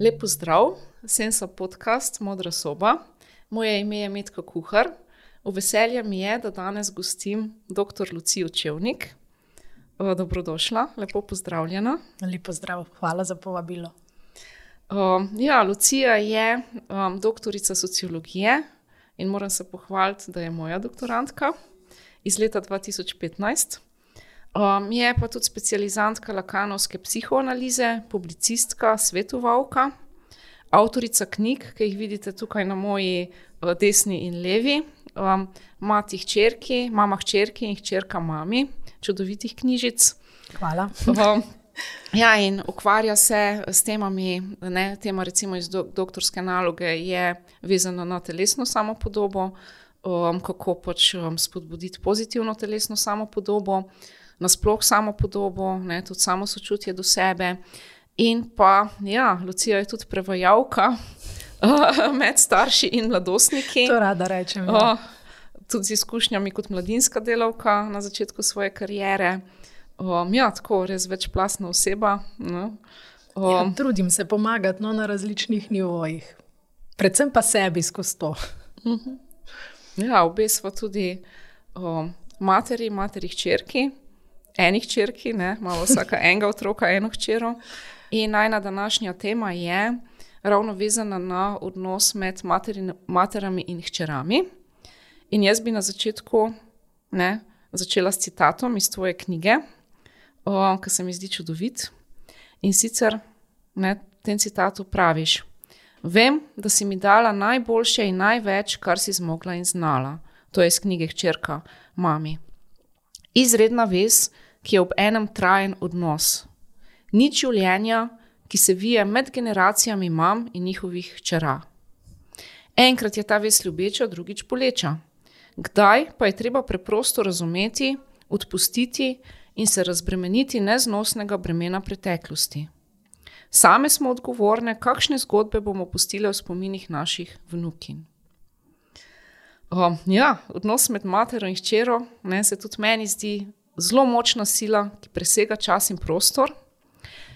Lepo zdrav, Sensa podcast Modra soba. Moje ime je Metka Kuhar. V veselje mi je, da danes gostim dr. Lucijo Čevnik. O, dobrodošla, lepo pozdravljena. Lepo zdrav, hvala za povabilo. O, ja, Lucija je um, doktorica sociologije in moram se pohvaliti, da je moja doktorantka iz leta 2015. Um, je pa tudi specializantka lakanovske psihoanalize, publicistka, svetovalka, avtorica knjig, ki jih vidite tukaj na moji uh, desni in levi. Um, mati hčerki, mama hčerki in hčerka mami, čudovitih knjižic. Hvala. Um, ja, in ukvarja se s temami, ne, tema recimo iz do, doktorske naloge je vezana na telesno samopodobo, um, kako pač um, spodbuditi pozitivno telesno samopodobo nasplošno samo podobo, ne, tudi samo sočutje do sebe. In pa, ja, Lucija je tudi prevajalka med starši in mladostniki. To rada rečem. Ja. Tudi z izkušnjami kot mladinska delavka na začetku svoje kariere. Um, ja, tako res večplastna oseba. No. Um, ja, trudim se pomagati no, na različnih nivojih, predvsem pa sebi skozi to. Mhm. Ja, obe smo tudi um, materi, materi hčerki enih črki, imamo vsaka enega otroka, eno hčero. In najna današnja tema je ravno vezana na odnos med materin, materami in hčerami. In jaz bi na začetku ne, začela s citatom iz tvoje knjige, ki se mi zdi čudovit. In sicer ne, v tem citatu praviš: Vem, da si mi dala najboljše in največ, kar si zmogla in znala. To je iz knjige Hčerka, mami. Izredna vez, ki je ob enem trajen odnos. Nič življenja, ki se vije med generacijami mam in njihovih čara. Enkrat je ta ves ljubeča, drugič boleča. Kdaj pa je treba preprosto razumeti, odpustiti in se razbremeniti neznosnega bremena preteklosti. Same smo odgovorne, kakšne zgodbe bomo pustile v spominih naših vnukin. O, ja, odnos med materjo in hčero se tudi meni zdi zelo močna sila, ki presega čas in prostor.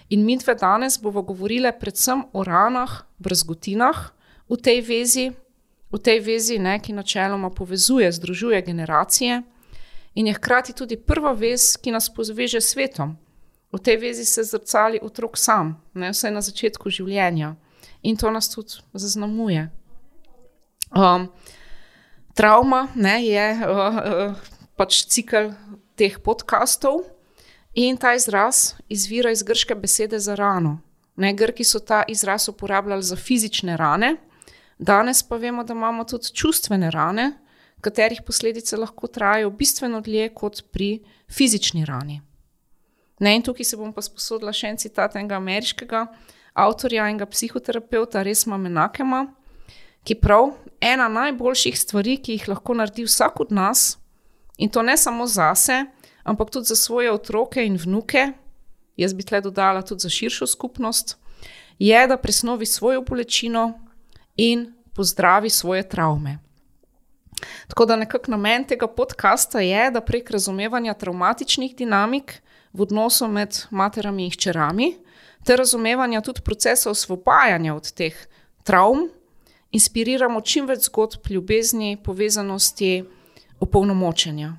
In mi dve danes bomo govorili predvsem o ranah, brzgotinah v tej vezi, v tej vezi ne, ki načeloma povezuje, združuje generacije in je hkrati tudi prva vez, ki nas poveže s svetom. V tej vezi se zrcali otrok sam, ne, vse na začetku življenja in to nas tudi zaznamuje. Um, trauma ne, je uh, uh, pač cikl teh podkastov. In ta izraz izvira iz grške besede za rano. Ne, Grki so ta izraz uporabljali za fizične rane, danes pa vemo, da imamo tudi čustvene rane, katerih posledice lahko trajajo bistveno dlje kot pri fizični rani. Ne, in tukaj se bom pa sposodila še en citat enega ameriškega avtorja in psihoterapeuta, res ima enakema, ki prav ena najboljših stvari, ki jih lahko naredi vsak od nas, In to ne samo za sebe, ampak tudi za svoje otroke in vnuke, jaz bi tle dodala tudi za širšo skupnost, je, da presnovi svojo bolečino in pozdravi svoje travme. Tako da nekako namen tega podcasta je, da prek razumevanja travmatičnih dinamik v odnosu med materami in hčerami, ter razumevanja tudi procesa osvobajanja od teh travm, inspiriramo čim več zgodb ljubezni, povezanosti opolnomočenja.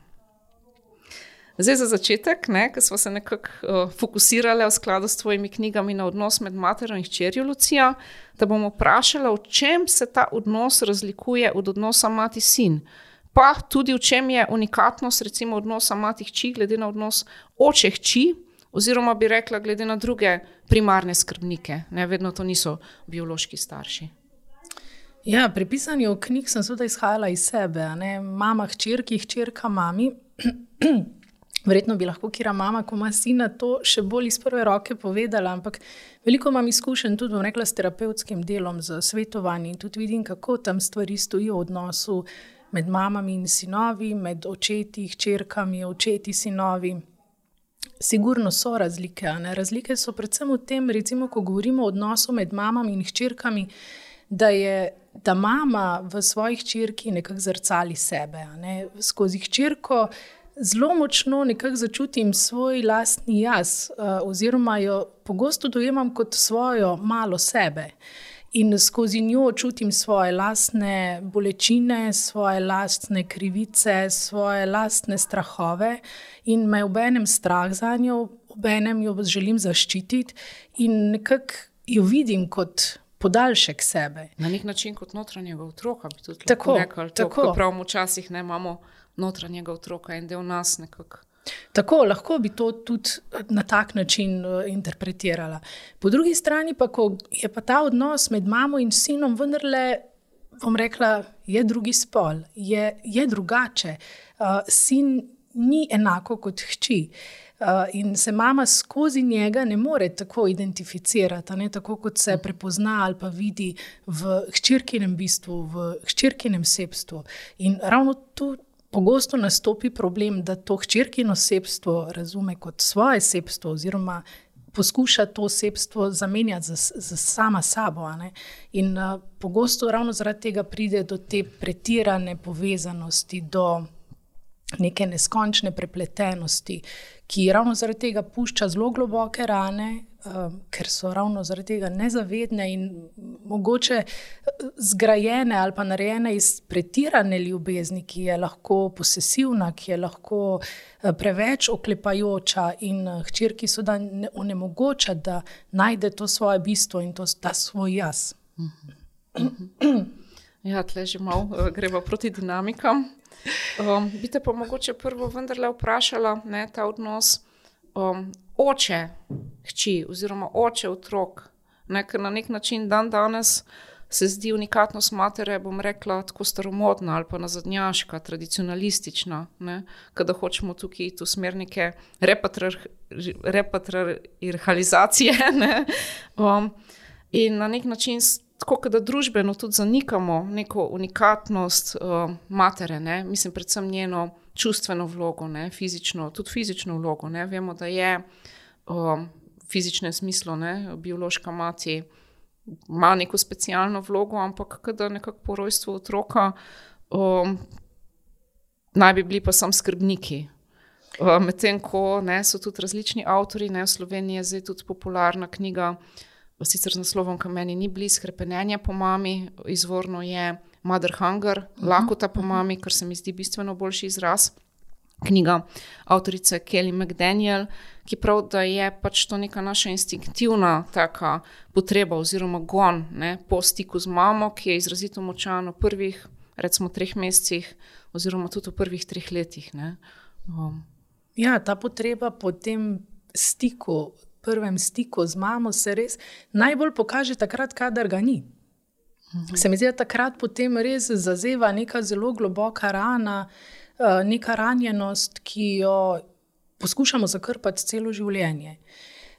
Zdaj, za začetek, ki smo se nekako uh, fokusirali v skladu s tvojimi knjigami na odnos med materjo in hčerjo Lucija, da bomo vprašali, v čem se ta odnos razlikuje od odnosa mati-sin, pa tudi v čem je unikatnost, recimo, odnosa mati-hči, glede na odnos oče-hči, oziroma bi rekla, glede na druge primarne skrbnike, ne vedno to niso biološki starši. Ja, pri pisanju knjig sem seveda izhajala iz sebe, ne? mama, hčerki, hčerka, mami. Verjetno bi lahko kira mama, ko ima sina, to še bolj iz prve roke povedala, ampak veliko imam izkušenj tudi rekla, s terapevtskim delom, z svetovanjem in tudi vidim, kako tam stvari stojijo v odnosu med mamami in sinovi, med očeti, hčerkami, očeti, sinovi. Sigurno so razlike. Razlike so predvsem v tem, recimo, ko govorimo o odnosu med mamami in hčerkami, da je da mama v svojih črki nekako zrcali sebe. Ne? Skozi črko zelo močno nekako začutim svoj lastni jaz, uh, oziroma jo pogosto dojemam kot svojo malo sebe. In skozi njo čutim svoje lastne bolečine, svoje lastne krivice, svoje lastne strahove, in me ob enem strah za njo, ob enem jo želim zaščititi, in nekako jo vidim kot podaljšek sebe. Na nek način kot notranjega otroka bi tudi tako rekli. Tako pravimo, včasih ne imamo notranjega otroka in del nas nekako. Tako lahko bi to tudi na tak način uh, interpretirala. Po drugi strani pa, ko je pa ta odnos med mamo in sinom vendarle, bom rekla, je drugi spol, je, je drugače. Uh, sin ni enako kot hči. Uh, in se mama skozi njega ne more tako identificirati, ne, tako kot se prepozna ali pa vidi v hčerkinem bistvu, v hčerkinem sebstvu. In ravno tu pogosto nastopi problem, da to hčerkino sebstvo razume kot svoje sebstvo, oziroma poskuša to sebstvo zamenjati za, za sama sabo. In uh, pogosto ravno zaradi tega pride do te pretirane povezanosti, do neke neskončne prepletenosti, ki ravno zaradi tega pušča zelo globoke rane, um, ker so ravno zaradi tega nezavedne in mogoče uh, zgrajene ali pa narejene iz pretirane ljubezni, ki je lahko posesivna, ki je lahko uh, preveč oklepajoča in hčerki so da onemogoča, da najde to svoje bistvo in to ta svoj jaz. Ja, tle že malo gremo proti dinamikam. Um, bi te pa mogoče prvo vendarle vprašala, ne, ta odnos um, oče, hči, oziroma oče, otrok. Ne, ker na nek način dan danes se zdi unikatnost matere, bom rekla, tako staromodna ali pa nazadnjaška, tradicionalistična, da hočemo tukaj iti v smer neke repatrializacije. Um, in na nek način tako da družbeno tudi zanikamo neko unikatnost uh, matere, ne? mislim, predvsem njeno čustveno vlogo, ne? fizično, tudi fizično vlogo. Ne? Vemo, da je v uh, fizičnem smislu ne? biološka mati. Ma neko specialno vlogo, ampak da nekako po rojstvu otroka um, naj bi bili pa samo skrbniki. Uh, Medtem ko ne, so tudi različni avtori, ne, v Sloveniji je zdaj tudi popularna knjiga uh, sicer z naslovom, ki meni ni blizu, krepenje po mami, izvorno je Mother Hunger, uh mhm. -huh. lakota po mami, kar se mi zdi bistveno boljši izraz. Knjiga avtorice Kelly McDaniel, ki pravi, da je pač to neka naša instinktivna taka potreba oziroma gon ne, po stiku z mamo, ki je izrazito močan v prvih, recimo, treh mesecih, oziroma tudi v prvih treh letih. Um. Ja, ta potreba po tem stiku, prvem stiku z mamo se res najbolj pokaže takrat, kadar ga ni. Mhm. Se mi zdi, da takrat potem res zazeva neka zelo globoka rana, eh, neka ranjenost, ki jo poskušamo zakrpati celo življenje.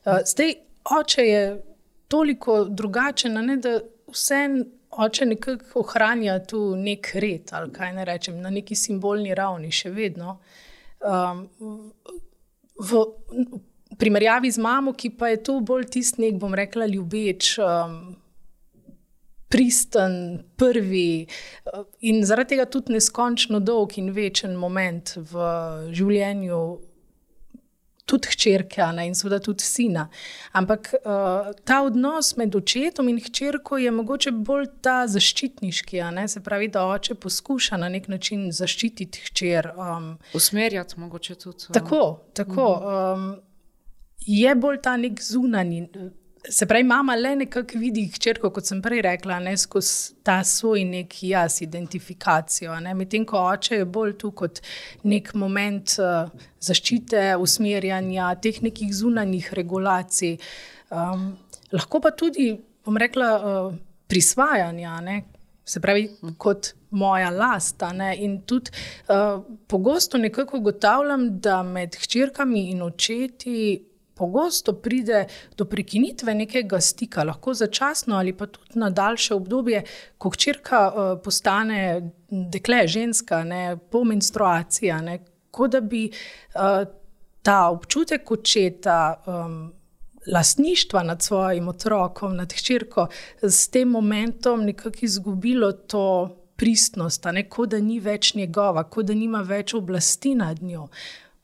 Eh, zdaj, oče je toliko drugačen, ne, da vse oče nekako ohranja tu nek red, ali kaj ne rečem, na neki simbolni ravni, še vedno. Um, v, primerjavi z mamo, ki pa je to bolj tisti nek, bom rekla, ljubeč. Um, Pristen, prvi uh, in zaradi tega tudi neskončno dolg in večen moment v življenju, tudi hčerke, ne, in seveda tudi sina. Ampak uh, ta odnos med očetom in hčerko je mogoče bolj ta zaščitniški, ne, se pravi, da oče poskuša na nek način zaščititi hčer. Um, Usmerjati, mogoče tudi. Tako, tako. Um, je bolj ta nek zunanji. Se pravi, mama le nekako vidi hčerko, kot sem prej rekla, ne skozi ta svoj nek jaz, identifikacijo. Medtem ko oče je bolj tu kot nek moment uh, zaščite, usmerjanja, teh nekih zunanjih regulacij. Um, lahko pa tudi, bom rekla, uh, prisvajanja, ne? se pravi, kot moja last. In tudi uh, pogosto nekako ugotavljam, da med hčerkami in očeti pogosto pride do prekinitve nekega stika, lahko začasno ali pa tudi na daljše obdobje, ko hčerka uh, postane dekle, ženska, ne, po menstruaciji, kot da bi uh, ta občutek očeta. Um, Lastništva nad svojim otrokom, nad hčerko, s tem momentom nekako izgubilo to pristnost, kot da ni več njegova, kot da nima več oblasti nad njo.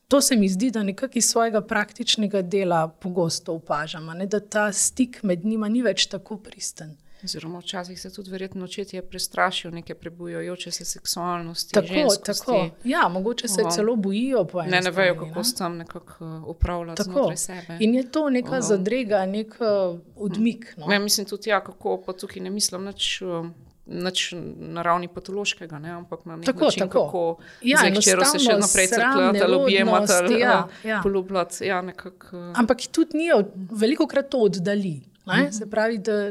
To se mi zdi, da nekako iz svojega praktičnega dela pogosto opažamo, ne, da ta stik med njima ni več tako pristen. Oziroma, včasih se tudi verjetno očetje prestrašijo neke prebujajoče se seksualnosti. Tako, tako. Ja, mogoče se oh. celo bojijo. Ne, ne vejo, kako se tam nekako uh, upravljati znotraj sebe. In je to neka oh. zadrega, nek uh, odmik. No? Ja, mislim tudi, ja, kako pa tukaj ne mislim. Nač, uh, Nač na ravni patološkega, ne? ampak na nek tako, način, tako. kako ja, če se še naprej crkljate, objemate, ja, ja. poljubljate. Ja, nekak, uh... Ampak tudi ni veliko krat to oddali. Ne? Se pravi, da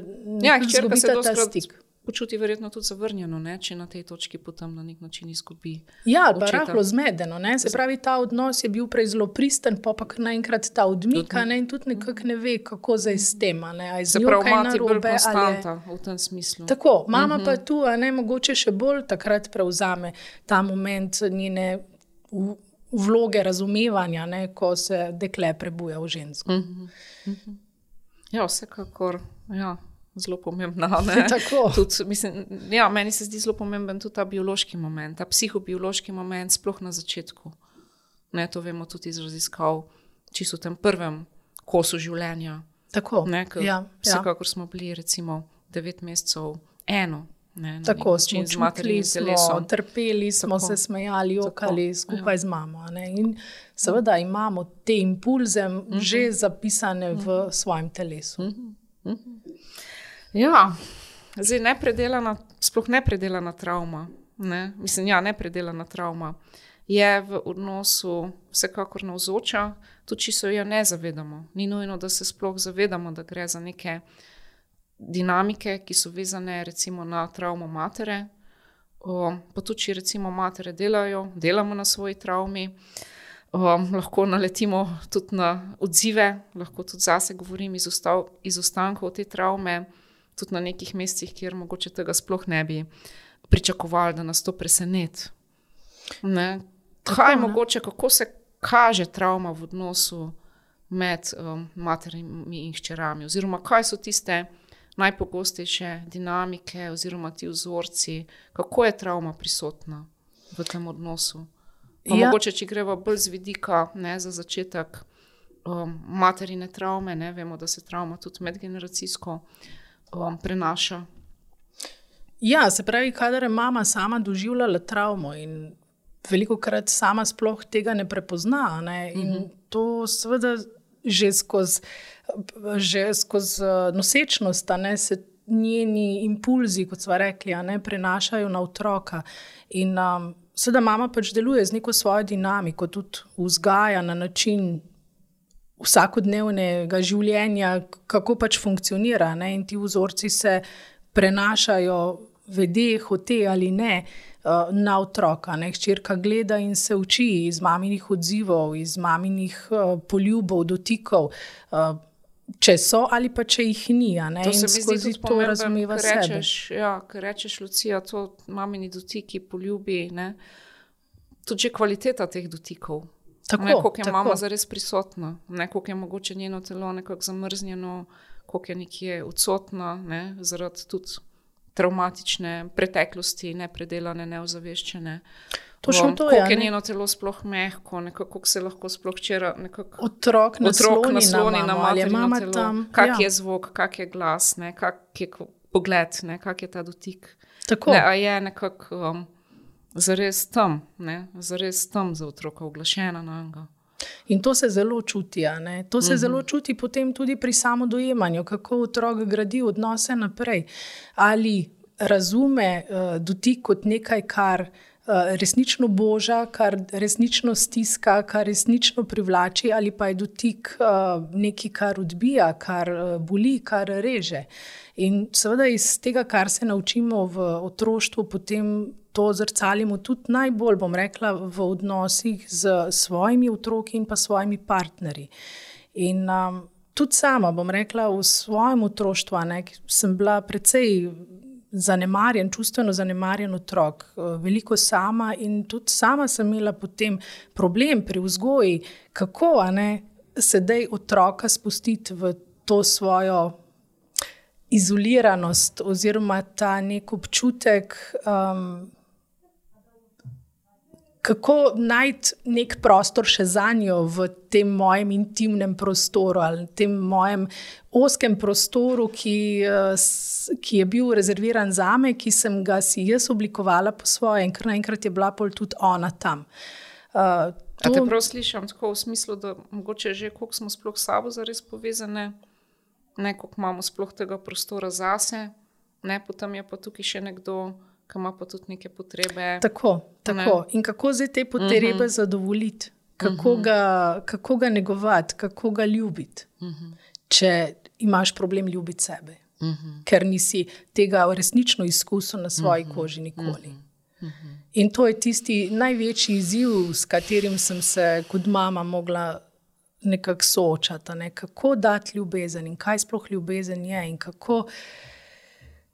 ja, hčerka se ta stik. Počuti verjetno tudi zavrnjeno, ne? če na tej točki potem na nek način izgubi. Ja, pa rahlo zmedeno. Ne? Se pravi, ta odnos je bil prej zelo pristen, pa pa naenkrat ta odmika ne? in tudi nekako ne ve, kako zdaj s tem. Se pravi, mati bolj konstanta v tem smislu. Tako, mama uh -huh. pa mhm. tu, a ne mogoče še bolj takrat prevzame ta moment njene vloge razumevanja, ne? ko se dekle prebuja v žensko. Uh -huh. Uh -huh. Ja, vsekakor. Ja. Zelo pomembna. Tud, mislim, ja, meni se zdi zelo pomemben tudi ta biološki moment, ta psihobiološki moment, sploh na začetku. Ne, to vemo tudi iz raziskav, če so v tem prvem kosu življenja. Tako. Ne, ja, ja. Vsekakor ja. smo bili, recimo, devet mesecev, eno. Ne, tako smo čutili, smo trpeli, smo tako, se smejali, jokali tako, skupaj ja. z mamo. Ne? In seveda imamo te impulze mhm. -huh. že zapisane uh -huh. v mhm. svojem telesu. Uh -huh. Uh -huh. Ja, zdaj nepredelana, sploh nepredelana travma. Ne? Mislim, ja, nepredelana travma je v odnosu vsekakor navzoča, tudi če se jo ne zavedamo. Ni nujno, da se sploh zavedamo, da gre za neke dinamike, ki so vezane recimo na travmo matere. O, pa tudi, recimo matere delajo, delamo na svoji travmi, o, lahko naletimo tudi na odzive, lahko tudi zase govorim iz, ustav, iz ostankov te travme, tudi na nekih mestih, kjer mogoče tega sploh ne bi pričakovali, da nas to preseneti. Kaj je mogoče, kako se kaže travma v odnosu med um, materimi in hčerami, oziroma kaj so tiste najpogostejše dinamike oziroma ti vzorci, kako je travma prisotna v tem odnosu. Ja. Mogoče, če gremo bolj z vidika ne, za začetek um, materine travme, ne, vemo, da se travma tudi medgeneracijsko um, prenaša. Ja, se pravi, kadar je mama sama doživljala travmo in veliko krat sama sploh tega ne prepozna. Ne, in mhm. -huh. to seveda že skozi že skozi eh, nosečnost, ne, se njeni impulzi, kot smo rekli, ne, prenašajo na otroka. In um, sedaj mama pač deluje z neko svojo dinamiko, tudi vzgaja na način vsakodnevnega življenja, kako pač funkcionira. Ne, in ti vzorci se prenašajo, vede, hote ali ne. Eh, na otroka. Hčerka gleda in se uči iz maminih odzivov, iz maminih uh, poljubov, dotikov, uh, če so ali pa če jih ni. To se mi zdi to razumeva sebe. Ja, ker rečeš, Lucija, to mamini dotiki, poljubi, ne? tudi kvaliteta teh dotikov. Tako, ne, koliko je tako. mama zares prisotna, ne, koliko je mogoče njeno telo nekako zamrznjeno, koliko je nekje odsotna, ne, zaradi tudi traumatične preteklosti, nepredelane, neozaveščene. Točno to je. Kako je njeno telo sploh mehko, kako se lahko sploh čera. Otrok nasloni, nasloni na mamo, kak ja. je zvok, kak je glas, ne, kak je pogled, ne, kak je ta dotik. Tako. Ne, a je nekako um, zares tam, ne, zares tam za otroka oglašena na njega. In to se zelo čuti. To se uh -huh. zelo čuti potem tudi pri samodojemanju, kako otrok gradi odnose naprej. Ali razume uh, dotik kot nekaj, kar uh, resnično boža, kar resnično stiska, kar resnično privlači, ali pa je dotik eh, nekaj, kar odbija, kar eh, boli, kar reže. In seveda iz tega, kar se naučimo v otroštvu, potem to zrcalimo tudi najbolj, bom rekla, v odnosih z svojimi otroki in pa svojimi partnerji. In um, tudi sama, bom rekla, v svojem otroštvu ne, sem bila precej zanemarjen, čustveno zanemarjen otrok, eh, veliko sama in tudi sama sem imela potem problem pri vzgoji, kako ne, sedaj otroka spustiti v to svojo izoliranost oziroma ta nek občutek. Um, Kako najti nek prostor še za njo v tem mojem intimnem prostoru ali tem mojem oskem prostoru, ki, eh, ki je bil rezerviran za me, ki sem ga si jaz oblikovala po svoje, in kar naenkrat je bila pol tudi ona tam. Uh, to... Te prav slišim tako v smislu, da mogoče že koliko smo sploh sabo zares povezane ne kako imamo sploh tega prostora zase, ne potem je pa tukaj še nekdo, ki ima pa tudi neke potrebe. Tako, tako. Ne? in kako zdaj te potrebe uh mhm. -huh. zadovoljiti, kako, uh mhm. -huh. ga, kako ga negovati, kako ga ljubiti, uh mhm. -huh. če imaš problem ljubiti sebe, uh -huh. ker nisi tega resnično izkusil na svoji uh -huh. koži nikoli. Uh -huh. In to je tisti največji izziv, s katerim sem se kot mama mogla nekako soočata, ne? kako dati ljubezen in kaj sploh ljubezen je, in kako,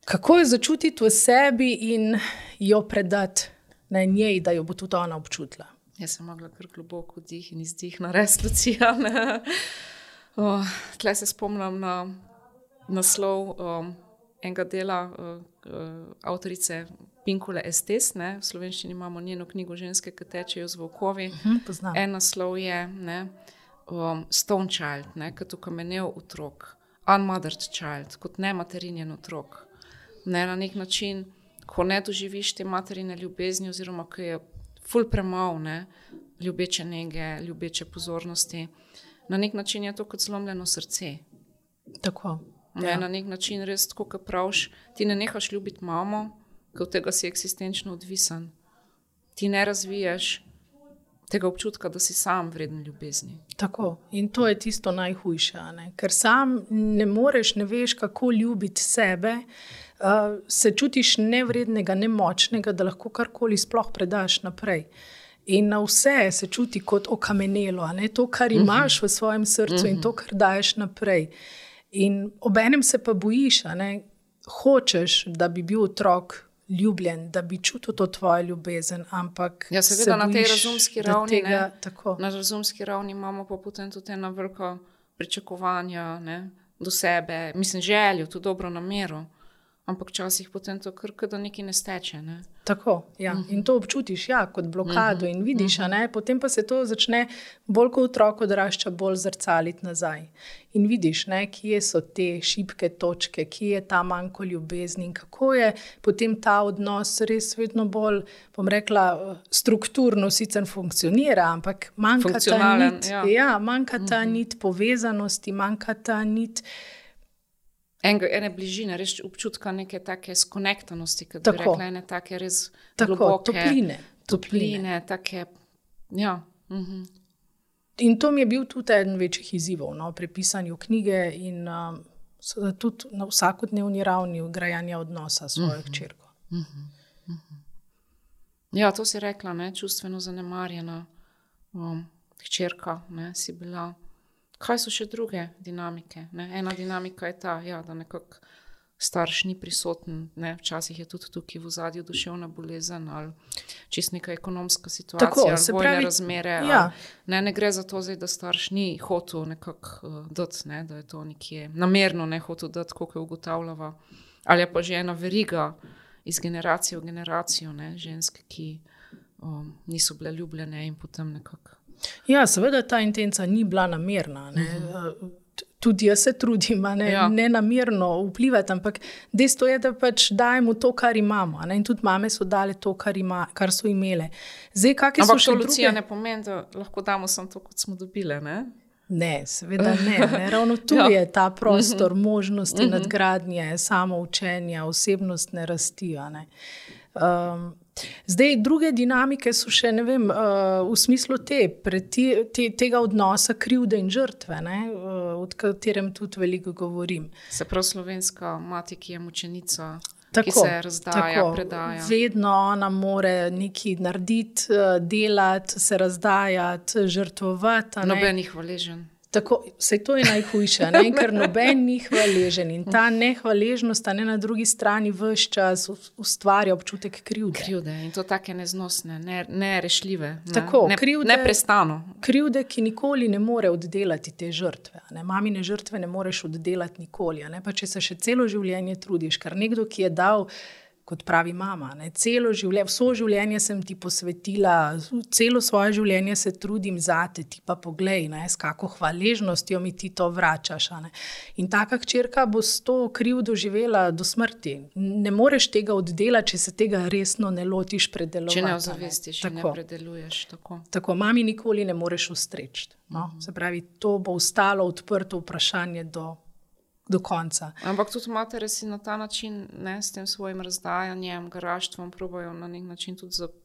kako jo začutiti v sebi in jo predati na njej, da jo bo tudi ona občutila. Jaz sem mogla kar globoko dih in izdih na resolucijo. Oh, Tle se spomnim na naslov um, enega dela uh, uh, avtorice. Pinkule Estes, ne? v slovenščini imamo njeno knjigo Ženske, ki tečejo z vokovi. Uh mhm, -huh, en naslov je, ne? um, stone child, ne, kot ukamenel otrok, unmothered child, kot ne materinjen otrok. Ne, na nek način, ko ne doživiš te materine ljubezni, oziroma ko je ful premalo ljubeče nege, ljubeče pozornosti, na nek način je to kot zlomljeno srce. Tako. Ne, ja. Na nek način res, kot praviš, ti ne nehaš ljubiti mamo, ker od tega si eksistenčno odvisen. Ti ne razviješ tega občutka, da si sam vreden ljubezni. Tako. In to je tisto najhujše, ker sam ne moreš, ne veš, kako ljubiti sebe. Uh, se čutiš nevrednega, nemočnega, da lahko karkoli sploh predaš naprej. In na vse se čuti kot okamenelo, ne? to, kar mhm. imaš v svojem srcu in to, kar daješ naprej. In obenem se pa bojiš, da hočeš, da bi bil otrok ljubljen, da bi čutil to tvojo ljubezen. Ampak ja, seveda na tej razumski ravni. Tega, na razumski ravni imamo pa potem tudi ena velika pričakovanja ne, do sebe, mislim, željo, tudi dobro namero ampak včasih potem to kar da nekaj ne steče. Ne? Tako, ja. uh mhm. -huh. In to občutiš ja, kot blokado, uh -huh. in vidiš, uh -huh. potem pa se to začne bolj kot otrok odrašča, bolj zrcaliti nazaj. In vidiš, ne, kje so te šibke točke, kje je ta manjko ljubezni in kako je potem ta odnos res vedno bolj, bom rekla, strukturno sicer funkcionira, ampak manjka ta nit, ja. Ja, manjka ta uh mhm. -huh. nit povezanosti, manjka ta nit enega, ene bližine, res občutka neke take skonektanosti, kot bi rekla, ene take res tako, globoke, topline. Topline, take. Ja. Mhm. In to mi je bil tudi eden večjih izzivov no, pri pisanju knjige in um, tudi na vsakodnevni ravni ugrajanja odnosa s svojo mhm. hčerko. Mhm. Mhm. Ja, to si rekla, ne, čustveno zanemarjena um, hčerka, ne, si bila. Kaj so še druge dinamike? Ne? Ena dinamika je ta, ja, da nekako starš ni prisoten, ne? včasih je tudi tukaj v zadju duševna bolezen ali čist neka ekonomska situacija, Tako, ali vojne pravi, razmere. Ja. Ali, ne, ne gre za to, zdaj, da starš ni hotel nekako uh, dati, ne? da je to nekje namerno ne hotel dati, kako je ugotavljava. Ali je pa že ena veriga iz generacije v generacijo, ne? ženske, ki um, niso bile ljubljene in potem nekako. Ja, seveda ta intenca ni bila namerna. Uh mhm. -huh. Tudi jaz se trudim, ne, ja. ne namerno vplivati, ampak dejstvo je, da pač dajemo to, kar imamo. Ne, in tudi mame so dale to, kar, ima, kar so imele. Zdaj, ampak to druge... ne pomeni, da lahko damo samo to, kot smo dobile. Ne? Ne, seveda ne. ne. Ravno tu ja. je ta prostor mhm. -huh. možnosti mhm. -huh. nadgradnje, samo učenja, osebnostne rasti. Um, Zdaj, druge dinamike so še vem, uh, v smislu te, preti, te, tega odnosa krivde in žrtve, ne, uh, o katerem tudi veliko govorim. Se pravi, slovenska mati, ki je mučenica. Tako, ki se razdaja, tako. predaja. Vedno ona more nekaj narediti, uh, delati, se razdajati, žrtvovati. Nobenih hvaležen. Tako, vse to je najhujše, ne? ker noben ni hvaležen in ta nehvaležnost ne, na drugi strani vse čas ustvarja občutek krivde. Krivde in to tako neznosne, nerešljive. Ne ne? Tako, ne, krivde, ne prestano. Krivde, ki nikoli ne more oddelati te žrtve. Ne? Mamine žrtve ne moreš oddelati nikoli. Pa če se še celo življenje trudiš, ker nekdo, ki je dal kot pravi mama. Ne. Celo življenje, vso življenje sem ti posvetila, celo svoje življenje se trudim za te, ti pa poglej, ne, s kako hvaležnostjo mi ti to vračaš. Ne. In taka črka bo s to kriv doživela do smrti. Ne moreš tega oddelati, če se tega resno ne lotiš predelovati. Če ne ozavestiš, če ne predeluješ. Tako. tako, mami nikoli ne moreš ustreči. No. Se pravi, to bo ostalo odprto vprašanje do do konca. Ampak tudi matere si na ta način, ne s tem svojim razdajanjem, garaštvom, probojajo na nek način tudi zakupiti,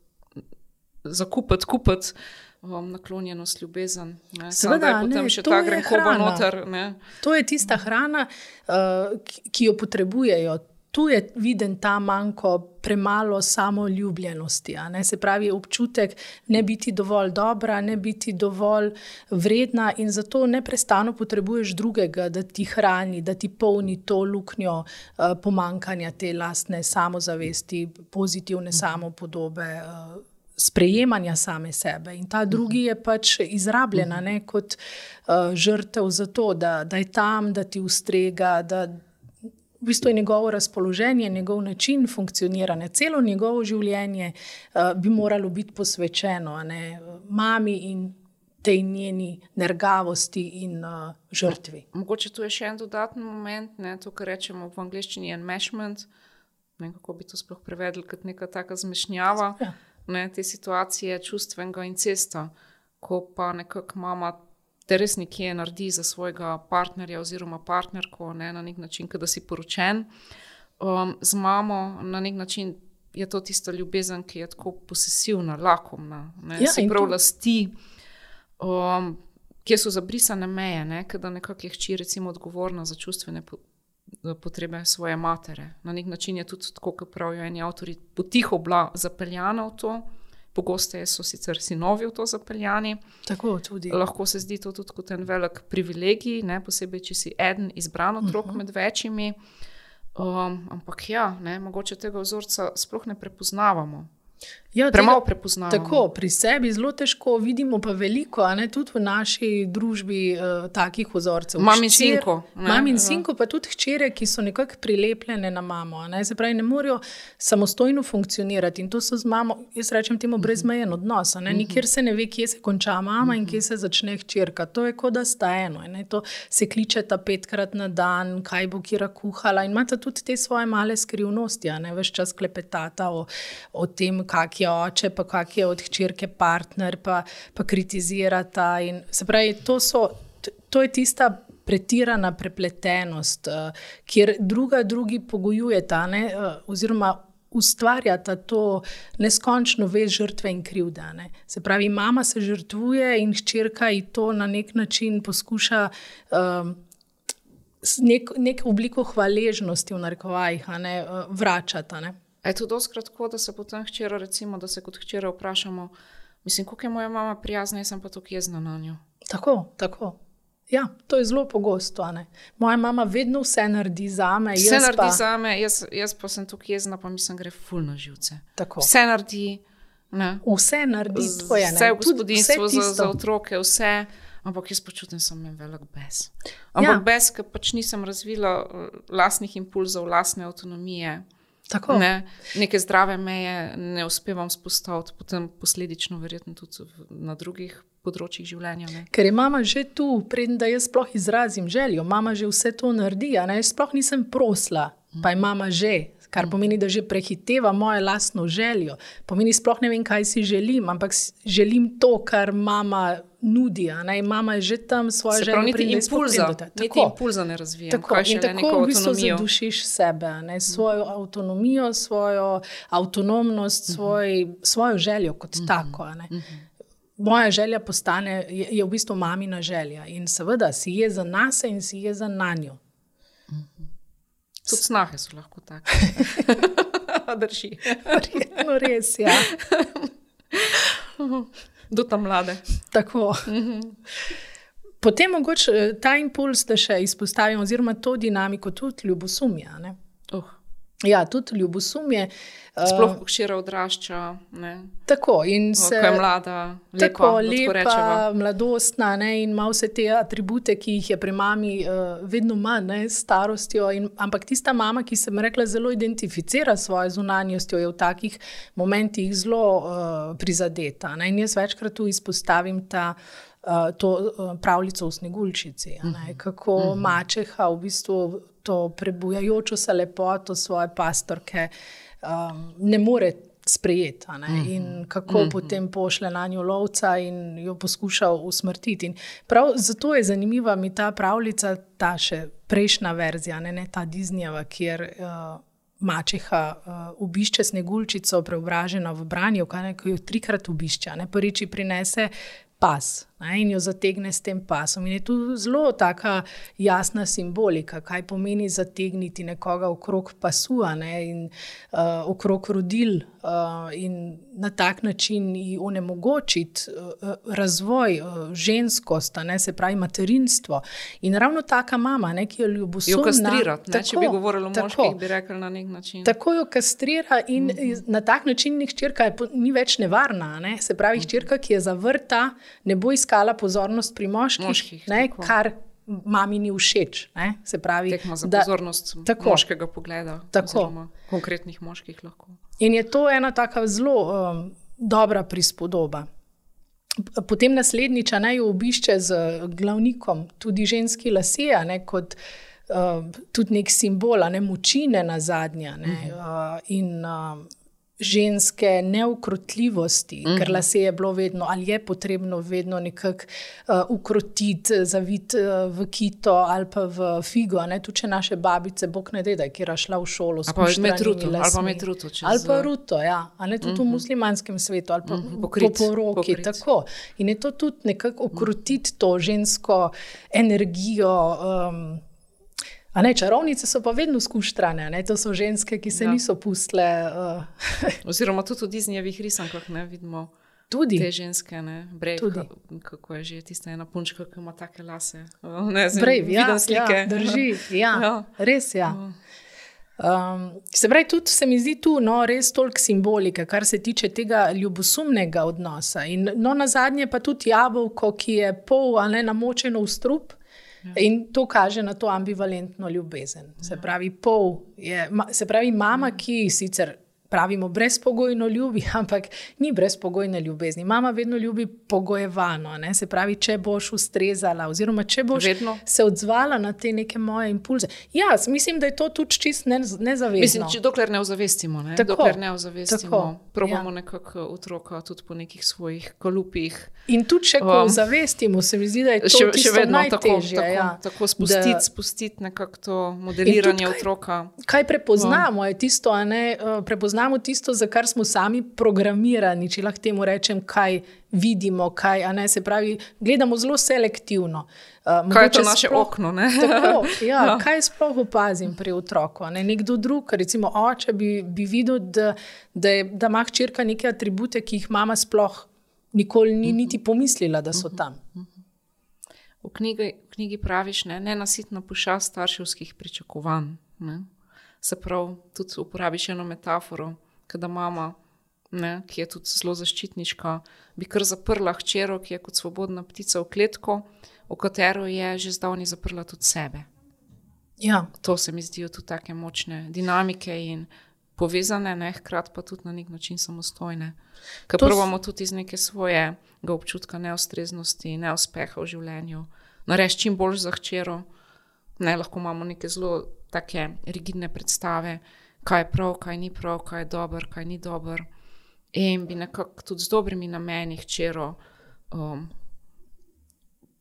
za kupiti um, naklonjenost, ljubezen. Seveda, potem ne, še ta grenkoba noter. Ne. To je tista hrana, uh, ki jo potrebujejo tu je viden ta manjko, premalo samoljubljenosti. Se pravi, občutek ne biti dovolj dobra, ne biti dovolj vredna, in zato neustano potrebuješ drugega, da ti hrani, da ti polni to luknjo uh, pomankanja te lastne samozavesti, pozitivne samopodobe. Uh, Sprejemanja same sebe, in ta drugi je pač izrabljena ne, kot uh, žrtev za to, da, da je tam, da ti ustrega, da, v bistvu je njegovo razpoloženje, njegov način funkcioniranja, celo njegovo življenje uh, bi moralo biti posvečeno ne, mami in tej njeni nergavosti in uh, žrtvi. Mogoče tu je še en dodatni moment, ne, to, kar rečemo v angleščini, enmeshment. Ne, kako bi to sploh prevedli kot neka taka zmešnjava ja. ne, te situacije čustvenega incesta, ko pa nekako mama te res nekje naredi za svojega partnerja oziroma partnerko, ne, na nek način, da si poročen. Um, z mamo na nek način je to tista ljubezen, ki je tako posesivna, lakomna, ne, ja, se pravi, lasti, um, kje so zabrisane meje, ne, da nekako je hči recimo odgovorna za čustvene potrebe svoje matere. Na nek način je tudi tako, kot pravijo eni avtori, potiho bila zapeljana v to. Pogosteje so sicer sinovi v to zapeljani. Tako tudi. Lahko se zdi to tudi kot en velik privilegij, ne? posebej, če si eden izbran otrok uh mhm. -huh. med večjimi. Um, ampak ja, ne? mogoče tega vzorca sploh ne prepoznavamo. Ja, Premalo prepoznamo. Tako, pri sebi zelo težko vidimo, pa veliko, ne tudi v naši družbi uh, takih vzorcev. Mami in sinko. Mami in sinko, pa tudi hčere, ki so nekako prilepljene na mamo. Ne? Se pravi, ne morejo samostojno funkcionirati in to so z mamo, jaz rečem temu, brezmejen odnos. Ne? Nikjer se ne ve, kje se konča mama in kje se začne hčerka. To je kot da sta eno. Ne? To se kliče ta petkrat na dan, kaj bo kira kuhala in imata tudi te svoje male skrivnosti, ne več čas klepetata o, o tem, kak je oče, pa kak je od hčerke partner, pa, pa kritizirata. In, se pravi, to, so, to je tista pretirana prepletenost, uh, kjer druga drugi pogojujeta, ne, uh, oziroma ustvarjata to neskončno vez žrtve in krivde. Ne. Se pravi, mama se žrtvuje in hčerka ji to na nek način poskuša. Um, Nek, nek obliko hvaležnosti, v narekovajih, vračata. Ne? Je to doskrat tako, da se potem hčera, recimo, da se kot hčera vprašamo, mislim, kako je moja mama prijazna, jaz sem pa tako jezna na njo. Tako, tako. Ja, to je zelo pogosto. Ne? Moja mama vedno vse naredi za me. Vse naredi pa... za me, jaz, jaz pa sem tukaj jezna, pa mislim, gre fulno živce. Tako. Vse naredi. Ne? Vse naredi tvoje, vse v gospodinstvu, vse za, za otroke, vse. Ampak jaz počutim, da sem imel velik bes. Ampak ja. bes, ker pač nisem razvila eh, lastnih impulzov, lastne avtonomije. Ne, neke zdrave meje ne uspevam spostaviti, potem posledično, verjetno tudi na drugih področjih življenja. Ne. Ker je mama že tu, preden da jaz sploh izrazim željo, mama že vse to naredi. Jaz sploh nisem prosla, pa je mama že kar pomeni, da že prehiteva mojo lastno željo. Pomeni, sploh ne vem, kaj si želim, ampak želim to, kar mama nudi. Mama je že tam svoje želje. Niti impulza, niti impulza ne razvija. Tako, in tako v bistvu zadušiš sebe, ne? svojo avtonomijo, svojo avtonomnost, svoj, svojo željo kot mm -hmm. tako. Mm -hmm. Moja želja postane, je, je v bistvu mamina želja in seveda si je za nas in si je za njo. Tudi snahe so lahko tako. Drži. No, res. Ja. Do tam mlade. Tako. potem mogoče eh, ta impuls, da še izpostavim, oziroma to dinamiko, tudi ljubosumja. Uh. Ja, tudi ljubosumje. Sploh, ko šira odrašča. Ne? Tako, in se. Ko je mlada, lepa, tako lepa, mladostna ne, in ima vse te atribute, ki jih je pri mami uh, vedno manj, ne, s starostjo. In, ampak tista mama, ki se mi rekla, zelo identificira s svojo zunanjostjo, je v takih momentih zelo uh, prizadeta. Ne, in jaz večkrat tu izpostavim ta. Uh, to uh, pravljico o Snegulčici, uh -huh. kako uh -huh. mačeha v bistvu to prebujajočo se lepoto svoje pastorke um, ne more sprejeti. Ne? Mm -hmm. In kako mm -hmm. potem pošle na njo lovca in jo poskuša usmrtiti. In prav zato je zanimiva mi ta pravljica, ta še prejšnja verzija, ne, ne ta Disneyjeva, kjer. Uh, Mačeha uh, obišče sneguljčico, preobražena v branju, ki jo trikrat obišče. Prvič prinese pas ne, in jo zategne s tem pasom. In je tu zelo taka jasna simbolika, kaj pomeni zategniti nekoga okrog pasu ne, in uh, okrog rodil uh, in na tak način ji onemogočiti uh, razvoj, uh, ženskost, ne, se pravi materinstvo. In ravno taka mama, ne, ki jo ljubosumna. Jo kastrira, tako, če bi govorili o moških, bi rekli na nek način. Tako jo kastrira in mm -hmm. na tak način njih črka ni več nevarna. Ne, se pravi, črka, ki je zavrta, ne bo iskala pozornost pri moških, moških ne, kar mami ni všeč. Ne, se pravi, tekmo za da, pozornost tako, moškega pogleda, tako konkretnih moških. Lahko. In je to ena tako zelo um, dobra prispodoba. Potem naslednjič naj jo obišče z glavnikom, tudi ženski lasje, ne, kot uh, tudi nek simbol, ne močine na zadnje. Uh -huh. uh, in uh, ženske neukrotljivosti, mm -hmm. ker lase je bilo vedno, ali je potrebno vedno nekako uh, ukrotiti, zaviti uh, v kito ali pa v figo. Tu če naše babice, bog ne da, ki je šla v šolo, ali pa metruto, ali pa metruto. Čez... Ali pa ruto, ja. ali tudi mm -hmm. v mhm. muslimanskem svetu, ali pa mm -hmm. Pokrit, po poroki. In je to tudi nekako ukrotiti to žensko energijo. Um, A ne, čarovnice so pa vedno skuštrane, to so ženske, ki se ja. niso pustile. Uh. Oziroma tudi v Disneyjevih risankah ne vidimo. Tudi te ženske, ne brejk, kako je že tista ena punčka, ki ima take lase. Brejk, ja, slike. Ja, drži, ja, ja. res je. Ja. Um, se pravi, tudi se mi zdi tu no, res toliko simbolike, kar se tiče tega ljubosumnega odnosa. In no, na zadnje pa tudi jabolko, ki je pol ali ne namočeno v strup. Ja. In to kaže na to ambivalentno ljubezen. Se ja. pravi, pol je, se pravi, mama, ki sicer pravimo brezpogojno ljubi, ampak ni brezpogojne ljubezni. Mama vedno ljubi pogojevano. Ne? Se pravi, če boš ustrezala, oziroma če boš vedno. se odzvala na te neke moje impulze. Ja, mislim, da je to tudi čist nezavestno. Mislim, če dokler ne ozavestimo, ne? Tako, dokler ne ozavestimo, probamo ja. nekako otroka tudi po nekih svojih kolupih. In tudi, če ko um, zavestimo, se mi zdi, da je to še, še vedno najtežje. Tako, tako, ja. tako spustiti, da, spustiti nekako to modeliranje kaj, otroka. Kaj prepoznamo, um. je tisto, ne, uh, prepoznamo poznamo tisto, za kar smo sami programirani, če lahko temu rečem, kaj vidimo. Kaj, se pravi, gledamo zelo selektivno. Uh, kaj je to naše sploh, okno? Tako, ja, ja. Kaj sploh opazim pri otroku? Ne? Nekdo drug, recimo oče, bi, bi videl, da, da, je, da ima hčerka neke atribute, ki jih mama sploh nikoli ni niti pomislila, da so tam. V knjigi, v knjigi praviš, ne, ne nasitno pošast starševskih pričakovanj. Ne? se pravi, tudi uporabiš eno metaforo, da mama, ne, ki je tudi zelo zaščitniška, bi kar zaprla hčero, ki je kot svobodna ptica v kletko, v katero je že zdavni zaprla tudi sebe. Ja. To se mi zdijo tudi tako močne dinamike in povezane, ne, hkrati pa tudi na nek način samostojne. Ker pravimo tudi iz neke svojega občutka neustreznosti, neuspeha v življenju. Nareči čim bolj za hčero, ne lahko imamo neke zelo tako rigidne predstave, kaj je prav, kaj ni prav, kaj je dobro, kaj ni dobro. In bi nekako tudi z dobrimi nameni hčero um,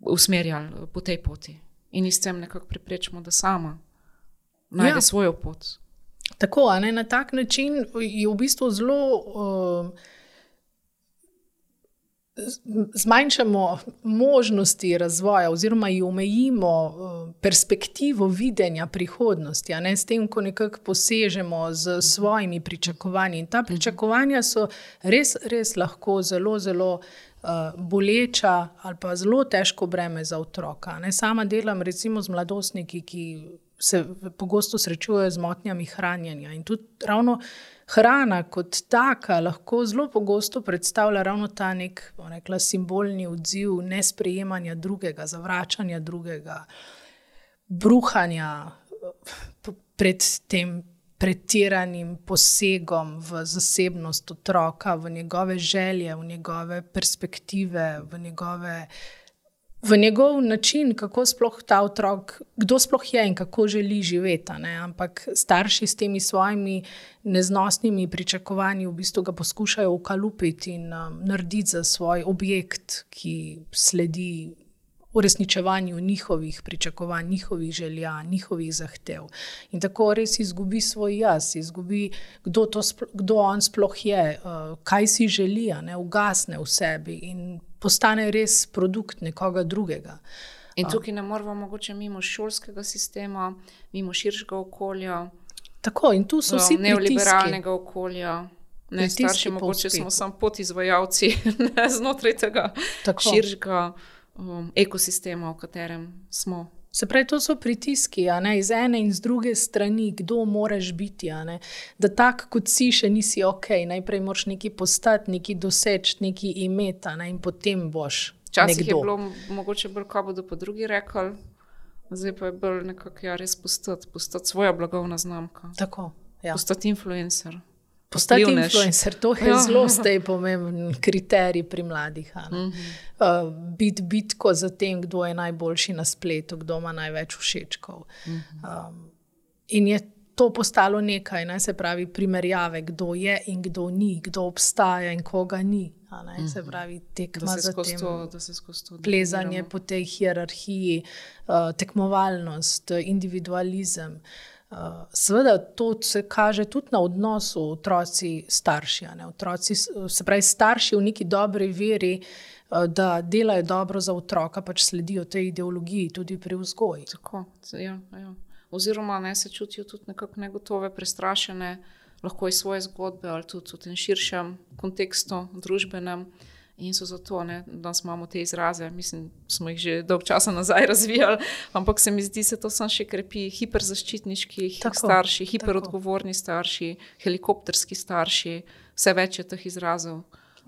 usmerjali po tej poti. In s tem nekako preprečimo, da sama najde ja. svojo pot. Tako, ne, na tak način je v bistvu zelo. Uh, zmanjšamo možnosti razvoja, oziroma jih omejimo eh, perspektivo videnja prihodnosti, ne, s tem, ko nekako posežemo z svojimi pričakovanji. In ta pričakovanja so res, res lahko zelo, zelo boleča ali pa zelo težko breme za otroka. Ne. Sama delam recimo z mladostniki, ki se pogosto srečujejo z motnjami hranjenja. In tudi ravno hrana kot taka lahko zelo pogosto predstavlja ravno ta nek rekla, simbolni odziv nesprejemanja drugega, zavračanja drugega, bruhanja pred tem pretiranim posegom v zasebnost otroka, v njegove želje, v njegove perspektive, v, njegove, v njegov način, kako sploh ta otrok, kdo sploh je in kako želi živeti. Ne? Ampak starši s temi svojimi neznosnimi pričakovanji v bistvu ga poskušajo ukalupiti in um, narediti za svoj objekt, ki sledi uresničevanju njihovih pričakovanj, njihovih želja, njihovih zahtev. In tako res izgubi svoj jaz, izgubi, kdo, to, kdo on sploh je, uh, kaj si želi, ne ugasne v sebi in postane res produkt nekoga drugega. In tukaj ne moramo mogoče mimo šolskega sistema, mimo širšega okolja. Tako, in tu so vsi neoliberalnega okolja. Ne, starši, mogoče smo samo podizvajalci znotraj tega širšega um, ekosistema, v katerem smo. Se pravi, to so pritiski, ne, iz ene in z druge strani, kdo moraš biti. Da tak, kot si, še nisi ok, najprej moraš nekaj postati, nekaj doseči, nekaj imeti, ne, in potem boš. Včasih je bilo mogoče bolj, kaj bodo pa drugi rekli, zdaj pa je bolj nekako ja, res postati, postati svoja blagovna znamka. Tako, ja. Postati influencer. Postati influencer, to je ja. zelo zdaj pomemben kriterij pri mladih. Uh -huh. uh, Biti bitko za tem, kdo je najboljši na spletu, kdo ima največ všečkov. Uh -huh. um, in je to postalo nekaj, ne, se pravi, primerjave, kdo je in kdo ni, kdo obstaja in koga ni. Ne, se pravi, tekma za tem, to, da se skozi to. Plezanje po tej hierarhiji, uh, tekmovalnost, individualizem. Uh, Seveda, to se kaže tudi na odnosu otroci-starši. Otroci, se pravi, starši v neki dobri veri, eh, da delajo dobro za otroka, pač sledijo tej ideologiji tudi pri vzgoji. Tako, ja, ja. Oziroma, ne se čutijo tudi nekako negotove, prestrašene, lahko iz svoje zgodbe ali tudi v tem širšem kontekstu, družbenem. In so zato, ne, da imamo te izraze, mislim, smo jih že dolgo časa nazaj razvijali, ampak se mi zdi, da se to samo še krepi. Hiperzaščitniški starši, hiperodgovorni starši, helikopterski starši, vse več je teh izrazov.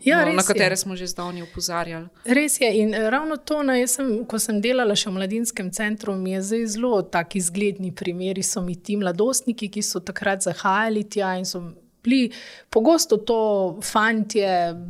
Ja, no, na katere je. smo že zdavni upozarjali. Res je. In eh, ravno to, no, sem, ko sem delala še v mladinskem centru, mi je zelo tako izgledni primeri. So mi ti mladostniki, ki so takrat zahajali tja in so bili pogosto to fanti,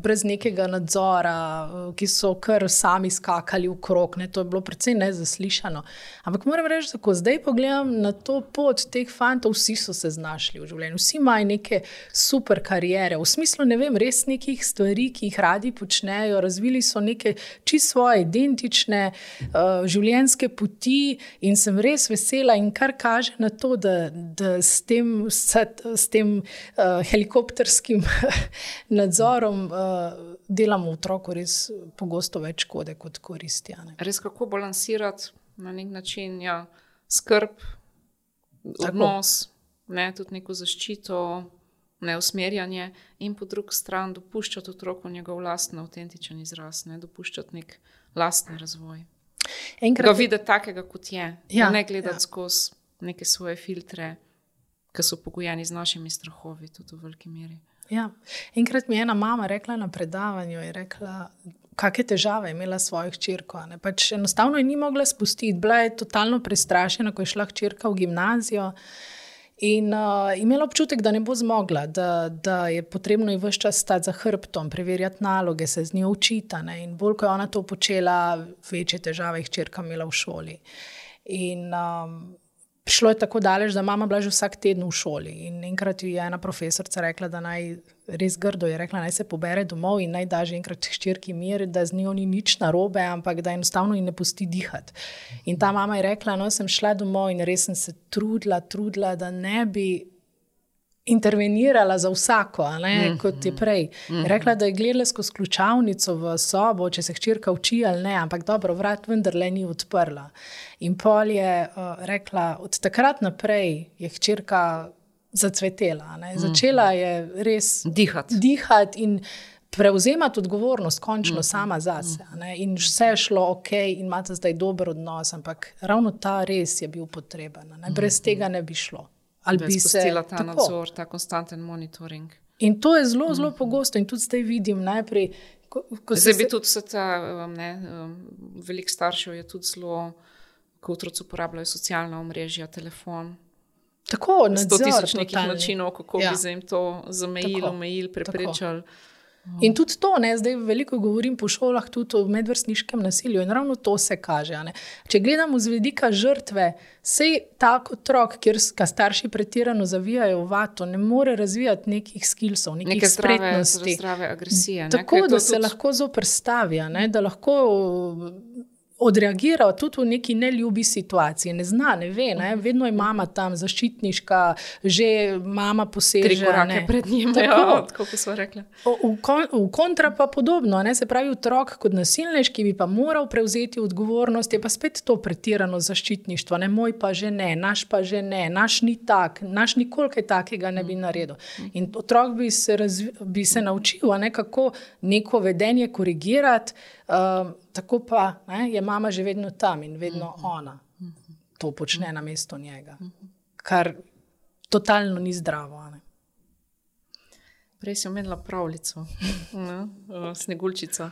brez nekega nadzora, ki so kar sami skakali v krog. Ne? To je bilo precej nezaslišano. Ampak moram reči, da ko zdaj pogledam na to pot teh fantov, vsi so se znašli v življenju, vsi imajo neke super karijere, v smislu ne vem, res nekih stvari, ki jih radi počnejo, razvili so neke čisto svoje identične uh, življenjske poti in sem res vesela in kar kaže na to, da, da s tem. S, s tem uh, helikopterskim nadzorom uh, delamo otroku res pogosto več škode kot koristi. Res kako balansirati na nek način ja, skrb, odnos, ne, tudi neko zaščito. Ne usmerjanje, in po drugi strani dopuščati otroku njegov vlastni, avtentičen izraz, ne dopuščati nek vlastni razvoj. Enkrat ga videti takega, kot je, ja, ne gledati ja. skozi neke svoje filtre ki so pogojeni z našimi strahovi, tudi v veliki meri. Ja. Enkrat mi je ena mama rekla na predavanju, kakšne težave je imela s svojo hčerko. Pač enostavno je ni mogla spustiti, bila je totalno prestrašena, ko je šla hčerka v gimnazijo. In uh, imela občutek, da ne bo zmogla, da, da je potrebno ji vse čas stati za hrbtom, preverjati naloge, se z njo učiti. In bolj, ko je ona to počela, večje težave je hčerka imela v šoli. In um, Šlo je tako daleč, da mama bila že vsak teden v šoli. In enkrat je ena profesorica rekla, da naj res grdo je rekla, naj se pobere domov in naj da že enkrat ščirki mir, da z njo ni nič narobe, ampak da enostavno ji ne pusti dihati. In ta mama je rekla, no, sem šla domov in res sem se trudila, trudila, da ne bi intervenirala za vsako, ne, mm, kot je prej. Mm, Rekla, da je gledala skozi ključavnico v sobo, če se hčerka uči ali ne, ampak dobro, vrat vendarle ni odprla. In pol je uh, rekla, od takrat naprej je hčerka zacvetela. Ne. Začela je res dihati. Dihat in prevzemati odgovornost, končno mm -hmm. sama zase. In vse je šlo ok, in imate zdaj dober odnos, ampak ravno ta res je bil potreben. Ne? Brez mm tega ne bi šlo. Ali bi se ta tako. nadzor, ta konstanten monitoring. In to je zelo, zelo mm -hmm. pogosto, in tudi zdaj vidim najprej. Ko, ko zdaj bi se... tudi vse ta, um, ne, um, velik staršev je tudi zelo, ko otroci uporabljajo socialna omrežja, telefon. Tako, na tisoč nekih načinov, kako ja. bi jim to zamejilo, omejili, preprečali. Tako. In tudi to, ne, zdaj veliko govorim po šolah, tudi o medvrstniškem nasilju, in ravno to se kaže. Ne. Če gledamo z vidika žrtve, sej tako otrok, kjer starši pretirano zavijajo v vato, ne more razvijati nekih skilsov, nekih Neke spretnosti. Zdrave, zdrave agresije. Tako, da se tudi... lahko zoprstavi, da lahko odreagira tudi v neki neljubi situaciji. Ne zna, ne ve, ne? vedno je mama tam zaščitniška, že mama poseže. Tri korake pred njim, ja, kot so rekli. V, kon, v kontra pa podobno, ne? se pravi, otrok kot nasilnež, ki bi pa moral prevzeti odgovornost, je pa spet to pretirano zaščitništvo. Ne? Moj pa že ne, naš pa že ne, naš ni tak, naš nikoli kaj takega ne bi naredil. In otrok bi se, razvi, bi se naučil, ne? kako neko vedenje korigirati. Um, tako pa ne, je mama že vedno tam in vedno mhm. -huh. ona to počne na mesto njega, kar totalno ni zdravo. Ne. Prej si omenila pravljico, sneguljčica.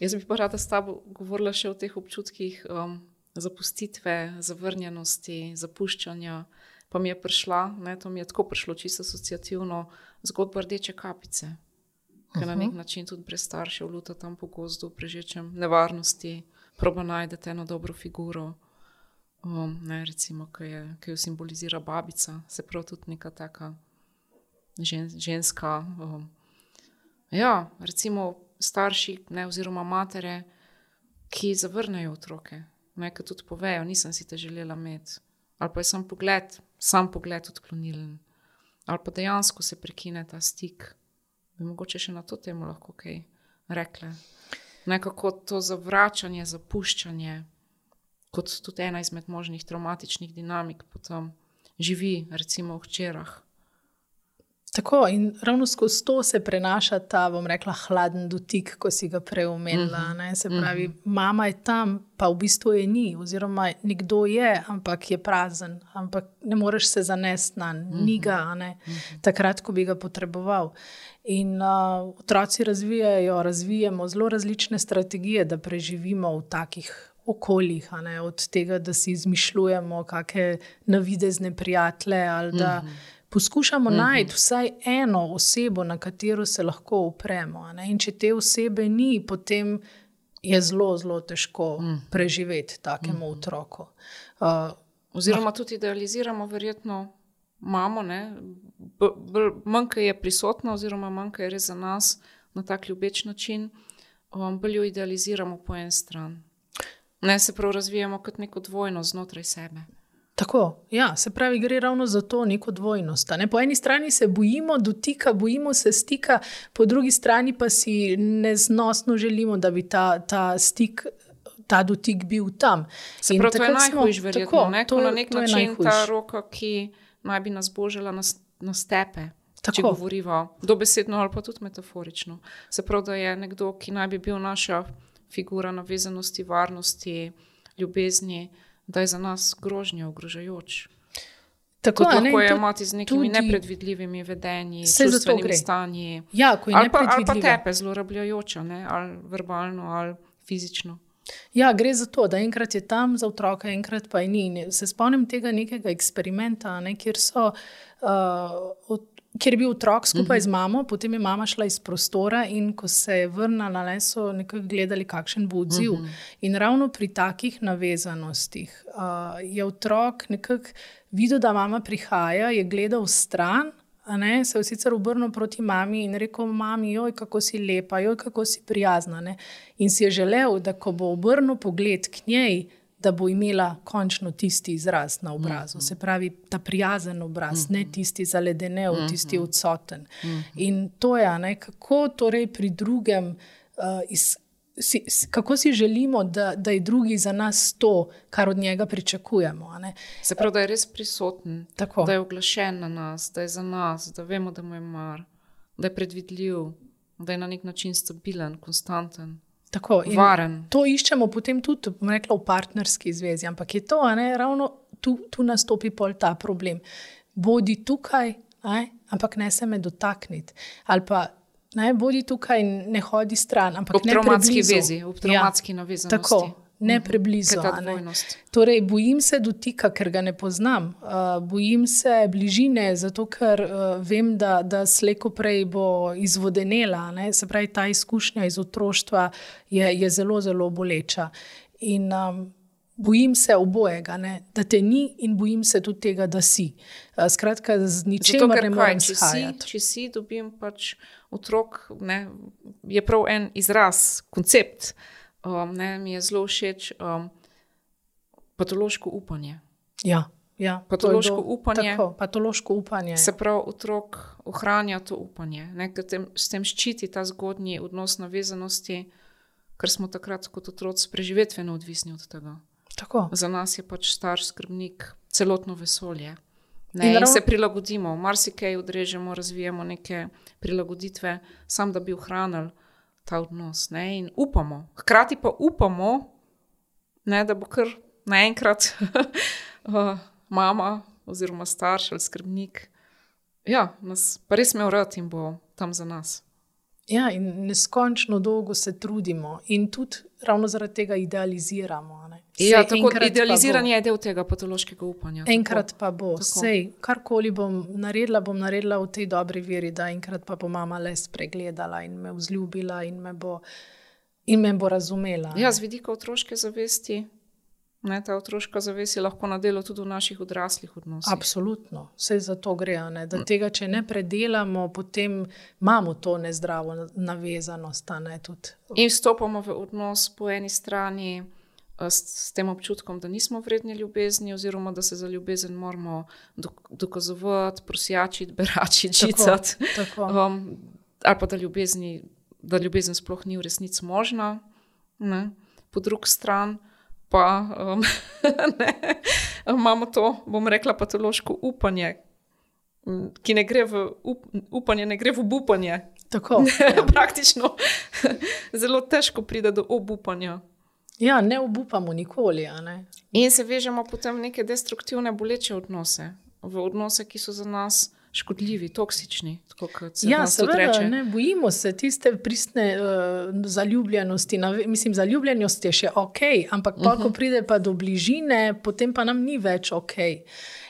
Jaz bi pa rada s tabo govorila še o teh občutkih um, zapustitve, zavrnjenosti, zapuščanja. Pa mi je prišla, ne, to mi je tako prišlo, čisto asociativno, zgodba rdeče kapice ki na nek način tudi brez staršev luta tam po gozdu, prežečem nevarnosti, proba najdete eno dobro figuro. Um, ne, recimo, ki, je, ki jo simbolizira babica, se pravi tudi neka taka žen, ženska. Um, ja, recimo starši, ne, oziroma matere, ki zavrnejo otroke, ki tudi povejo, nisem si te želela imeti. Ali pa je sam pogled, sam pogled odklonilen, ali pa dejansko se prekine ta stik mogoče še na to temo lahko kaj rekli. Nekako to zavračanje, zapuščanje, kot tudi ena izmed možnih traumatičnih dinamik, potem živi, recimo, v čerah. Tako in ravno skozi to se prenaša ta, bom rekla, hladen dotik, ko si ga prej omenila. Uh mhm. -huh. Se pravi, uh mhm. -huh. mama je tam, pa v bistvu je ni, oziroma nekdo je, ampak je prazen, ampak ne moreš se zanesti na njega, uh -huh. ni ga, uh -huh. takrat, ko bi ga potreboval. In uh, otroci razvijajo, razvijamo zelo različne strategije, da preživimo v takih. Okoljih, od tega, da si izmišljujemo kakšne navidezne prijatelje, ali da uh mhm. Poskušamo mm -hmm. najti vsaj eno osebo, na katero se lahko upremo. In če te osebe ni, potem je zelo, zelo težko mm. preživeti takemu mm -hmm. otroku. Uh, Oziroma, no. tudi idealiziramo, verjetno, mamo, manj je prisotna, oziroma manj je res za nas na tak ljubeč način, um, bolj jo idealiziramo po en stran. Ne se prav razvijamo kot neko dvojno znotraj sebe. Tako, ja, se pravi, gre ravno za to neko dvojnost. Ne? Po eni strani se bojimo dotika, bojimo se stika, po drugi strani pa si neznosno želimo, da bi ta, ta stik. Ta dotik bil tam. Se pravi, to je najhujš, verjetno. Ne? To, na nek to način ta roka, ki naj bi nas božila na, na stepe. Tako. Če govorimo dobesedno ali pa tudi metaforično. Se pravi, da je nekdo, ki naj bi bil naša figura navezanosti, varnosti, ljubezni da je za nas grožnja, ogrožajoč. Tako je, lahko je imati z nekimi tudi, nepredvidljivimi vedenji, čustvenimi stanji. Ja, ali, pa, ali pa tepe zlorabljajoča, ne? ali verbalno, ali fizično. Ja, gre za to, da enkrat je tam za otroka, enkrat pa je ni. Se spomnim tega nekega eksperimenta, ne, kjer so uh, Ker je bil otrok skupaj z mhm. mamo, potem je mama šla iz prostora, in ko se je vrnila, so nekako gledali, kakšen bo odziv. Mhm. In ravno pri takih navezanostih uh, je otrok nekako videl, da mama prihaja, je gledal stran, ne, se je sicer obrnil proti mami in rekel: Mami, joj, kako si lepa, joj, kako si prijazna. Ne. In si je želel, da ko bo obrnil pogled k njej da bo imela končno tisti izraz na obrazu. Se pravi, ta prijazen obraz, ne tisti zaledenev, tisti odsoten. In to je, ne, kako torej pri drugem. Uh, iz, Si, kako si želimo, da, da je drugi za nas to, kar od njega pričakujemo? Se pravi, da je res prisoten, Tako. da je oglašen na nas, da je za nas, da vemo, da mu je mar, da je predvidljiv, da je na nek način stabilen, konstanten, Tako, varen. To iščemo potem tudi rekla, v partnerski zvezi, ampak je to, ne, ravno tu, tu nastopi pol ta problem. Bodi tukaj, ne, ampak ne se me dotakniti. Ali pa ne, bodi tukaj in ne hodi stran. Ampak Ob preblizu. vezi, ob travmatski navezanosti. Tako, ne preblizu. Ne. Torej, bojim se dotika, ker ga ne poznam. Uh, bojim se bližine, zato ker uh, vem, da, da slejko prej bo izvodenela. Ne? Se pravi, ta izkušnja iz otroštva je, je zelo, zelo boleča. In um, bojim se obojega, ne? da te ni, in bojim se tudi tega, da si. Uh, skratka, z Zato, ničemer ker ne morem če, si, shajati. če si dobim pač otrok, ne, je prav en izraz, koncept. Um, ne, mi je zelo všeč um, patološko upanje. Ja, ja, Patološko do- upanje. Tako, patološko upanje. Se pravi, otrok ohranja to upanje, ne, ker tem, s tem ščiti ta zgodnji odnos navezanosti, ker smo takrat kot otroci preživetveno odvisni od tega. Tako. Za nas je pač starš skrbnik, celotno vesolje. In Ne, in ravno- se prilagodimo, marsikaj odrežemo, razvijamo neke prilagoditve, sam da bi ohranili ta odnos. Ne, in upamo, hkrati pa upamo, ne, da bo kar naenkrat uh, mama oziroma starš ali skrbnik. Ja, nas pa res imel rad in bo tam za nas. Ja, in neskončno dolgo se trudimo, in tudi ravno zaradi tega idealiziramo. ne. Ja, tako idealiziranje je del tega patološkega upanja. tako. Enkrat pa bo, Tako. vse, karkoli bom naredila, bom naredila v tej dobri veri, da enkrat pa bo mama le spregledala in me vzljubila in me bo, in me bo razumela. Ja, z vidika otroške zavesti, ne, ta otroška zavest je lahko na delu tudi v naših odraslih odnosih. Absolutno, vse za to gre. Ne? Da tega, če ne predelamo, potem imamo to nezdravo na- navezanost. Ne? Tudi. In vstopamo v odnos po eni strani eh, s, s tem občutkom, da nismo vredni ljubezni, oziroma da se za ljubezen moramo dok dokazovati, prosjačiti, beračiti, žicati. tako. Um, ali pa da, ljubezni, da ljubezen sploh ni v resnici možna. Ne? Po drugi strani pa um, ne, imamo to, bom rekla, patološko upanje, ki ne gre v up, upanje, ne gre v upanje. Tako. Praktično zelo težko pride do obupanja. Ja, ne obupamo nikoli. ne. In se vežemo potem v neke destruktivne, boleče odnose, v odnose, ki so za nas škodljivi, toksični. Se Ja, seveda, ne, bojimo se tiste pristne uh, zaljubljenosti. nave- Mislim, zaljubljenost je še ok, ampak uh -huh. ko pride pa do bližine, potem pa nam ni več ok.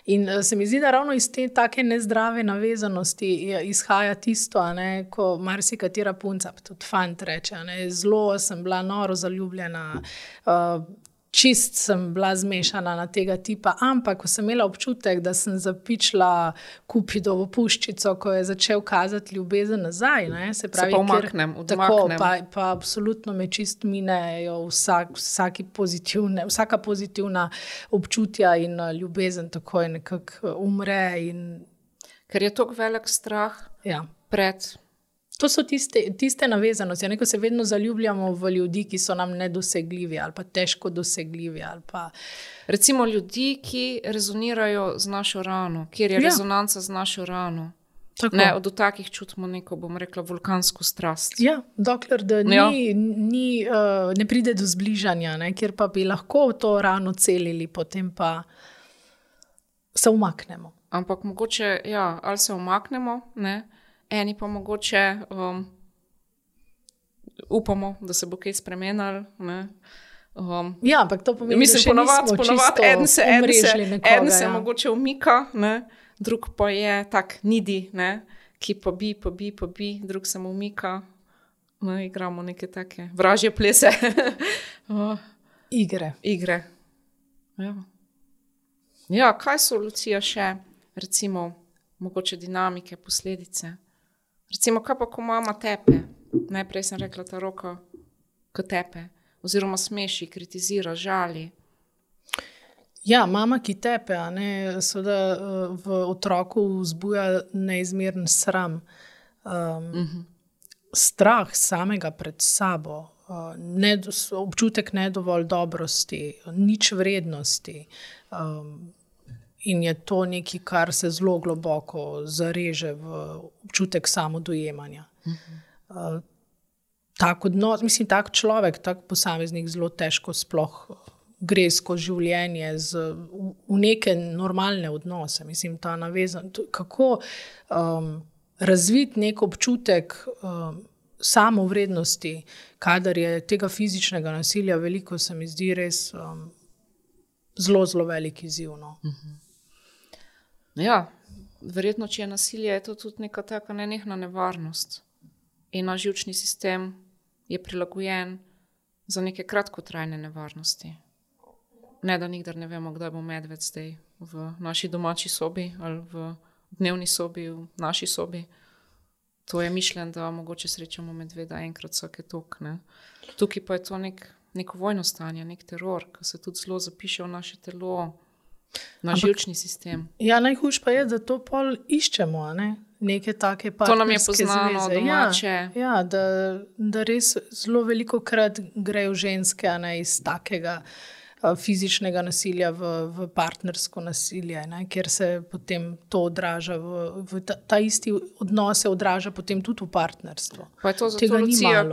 In uh, se mi zdi, da ravno iz te take nezdrave navezanosti izhaja tisto, ne, ko marsikatera punca, pa tudi fant reče, ne, zelo sem bila noro zaljubljena. Uh, Čist sem bila zmešana na tega tipa, ampak ko sem imela občutek, da sem zapičila kupidovo puščico, ko je začel kazati ljubezen nazaj, ne, se pravi, pa ker- umaknem, tako, odmaknem. pa, pa absolutno me čist minejo vsak, pozitivne, vsaka pozitivna občutja in uh, ljubezen takoj nekako uh, umre. In, Ker je tako velik strah ja. pred. To so tiste, tiste navezanosti, ja, ko se vedno zaljubljamo v ljudi, ki so nam nedosegljivi ali pa težko dosegljivi. Pa, Recimo ljudi, ki rezonirajo z našo rano, kjer je Ja. rezonanca z našo rano. tako. Ne, od takih čutimo neko, bom rekla, vulkansko strast. Ja, dokler ni, Ja. ni, uh, ne pride do zbližanja, ne, kjer pa bi lahko to rano celili, potem pa se umaknemo. Ampak mogoče, ja, ali se omaknemo, ne? Eni pa mogoče um, upamo, da se bo kaj spremenilo. ne. Um, Ja, ampak to pomeni, Mislim, da še ponovadi, nismo ponovadi čisto en se, en se, omrežili nekoga, en se ja. mogoče umika, ne? drug pa je tak nidi, ne? ki pa bi, pa bi, pa bi, drug se mu umika. Ne, igramo neke take vražje plese, uh, Igre. igre. Ja. ja, kaj so Lucija še, recimo, mogoče dinamike, posledice? Recimo, kaj pa, ko mama tepe? Najprej sem rekla, ta roka, ko tepe, oziroma smeši, kritizira, žali. Ja, mama, ki tepe, ne, seveda eh, v otroku vzbuja neizmeren sram. Um, uh -huh. Strah samega pred sabo, uh, nedos, občutek nedovolj dobrosti, nič vrednosti. Um, in je to nekaj, kar se zelo globoko zareže v občutek samodojemanja. Uh -huh. uh, tak odnos, mislim, tak človek, tak posameznik zelo težko sploh gre skozi življenje z, v, v neke normalne odnose. Mislim, ta navezan, kako um, razviti nek občutek. Um, Samo vrednosti, kadar je tega fizičnega nasilja veliko, se mi zdi res um, zelo, zelo velik izziv. No. Uh mhm. -huh. Ja, verjetno, če je nasilje, je to tudi neka taka nenehna nevarnost. In naš žilčni sistem je prilagojen za neke kratkotrajne nevarnosti. Ne, da nikdar ne vemo, kdaj bo medved zdaj v naši domači sobi ali v dnevni sobi, v naši sobi. To je mišljen, da mogoče srečamo medveda enkrat vsake tok. Ne. Tukaj pa je to nek, neko vojno stanje, nek teror, ki se tudi zelo zapiše v naše telo. Na žilčni sistem. Ja, najhujše pa je, da to pol iščemo. Ne? Neke take pa. To nam je poznano, ja, ja, da, da res zelo veliko krat grejo ženske ne, iz takega fizičnega nasilja v, v partnersko nasilje, ne, ker se potem to odraža, v, v ta, ta isti odnos se odraža potem tudi v partnerstvu. Pa je to zato,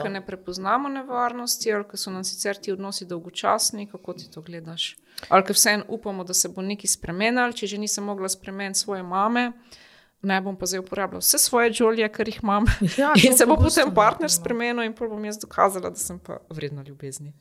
ker ne prepoznamo nevarnosti, ali ker so nam sicer ti odnosi dolgočasni, kako ti to gledaš? ali ker vseeno upamo, da se bo nekaj spremenilo, če že nisem mogla spremeniti svoje mame. Ne bom pa zdaj uporabljal vse svoje žolje, kar jih imam. Ja, in se bo potem partner spremenil, in bom jaz dokazala, da sem pa vredna ljubezni.